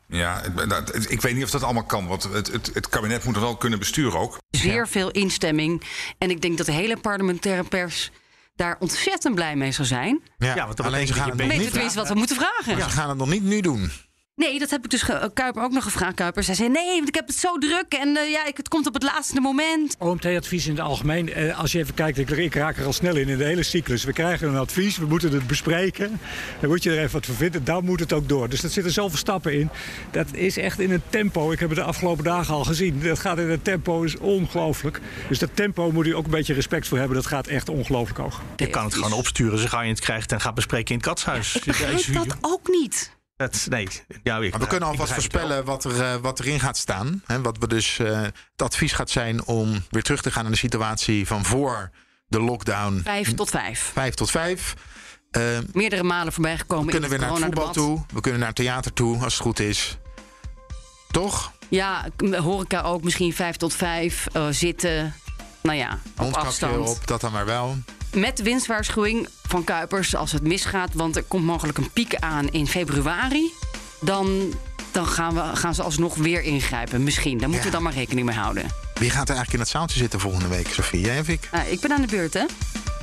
Ja, dat- ik weet niet of dat allemaal kan. Want het, het, het kabinet moet er wel kunnen besturen ook. Zeer veel instemming. En ik denk dat de hele parlementaire pers daar ontzettend blij mee zou zijn. Ja, Ja, want dat alleen ze gaan, dat het Weten niet, tenminste wat we moeten vragen. maar ze gaan het nog niet nu doen. Nee, dat heb ik dus ge- Kuiper ook nog gevraagd. Kuiper zij zei: nee, want ik heb het zo druk en eh, ja, ik, het komt op het laatste moment. OMT-advies in het algemeen. eh, Als je even kijkt, ik, ik raak er al snel in in de hele cyclus. We krijgen een advies, we moeten het bespreken. Dan moet je er even wat van vinden, dan moet het ook door. Dus dat zitten zoveel stappen in. Dat is echt in een tempo. Ik heb het de afgelopen dagen al gezien. Dat gaat in een tempo, is ongelooflijk. Dus dat tempo moet u ook een beetje respect voor hebben. Dat gaat echt ongelooflijk hoog. Je kan het gewoon opsturen, zo ga je het krijgt en gaat bespreken in het katshuis. Ik begrijp dat ook niet. Dat, nee, ja, ik, Maar we kunnen alvast voorspellen wat, er, eh, wat erin gaat staan. Hè, wat we dus, eh, het advies gaat zijn om weer terug te gaan naar de situatie van voor de lockdown. Vijf tot vijf. Vijf tot vijf. Eh, Meerdere malen voorbij gekomen. we kunnen in weer naar het voetbal toe. We kunnen naar het theater toe, als het goed is. Toch? Ja, horeca ook misschien vijf tot vijf. eh, zitten. Nou ja, op afstand. op, dat dan maar wel. Met winstwaarschuwing van Kuipers als het misgaat. Want er komt mogelijk een piek aan in februari. Dan, dan gaan, we, gaan ze alsnog weer ingrijpen. Misschien. Daar moeten we dan maar rekening mee houden. Wie gaat er eigenlijk in het zaaltje zitten volgende week, Sofie? Jij of ik? Nou, ik ben aan de beurt, hè?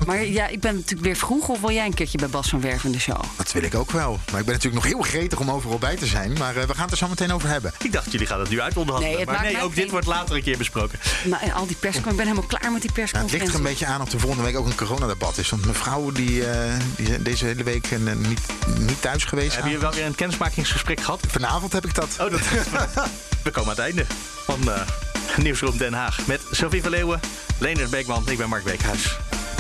Maar ja, ik ben natuurlijk weer vroeg. Of wil jij een keertje bij Bas van Werf in de show? Dat wil ik ook wel. Maar ik ben natuurlijk nog heel gretig om overal bij te zijn. Maar eh, we gaan het er zo meteen over hebben. Ik dacht, jullie gaan het nu uit onderhandelen. Nee, maar nee, ook dit wordt later een keer besproken. Nou, en al die persconferenties. Ik ben helemaal klaar met die Nou, het ligt er een beetje aan of er volgende week ook een coronadebat is. Want mevrouw die, eh, die is deze hele week eh, niet, niet thuis geweest. Hebben jullie wel weer een kennismakingsgesprek gehad? Vanavond heb ik dat. Oh, dat... We komen aan het einde van eh Nieuwsroom Den Haag. Met Sophie van Leeuwen, Leonard Beekman, ik ben Mark Beekhuis.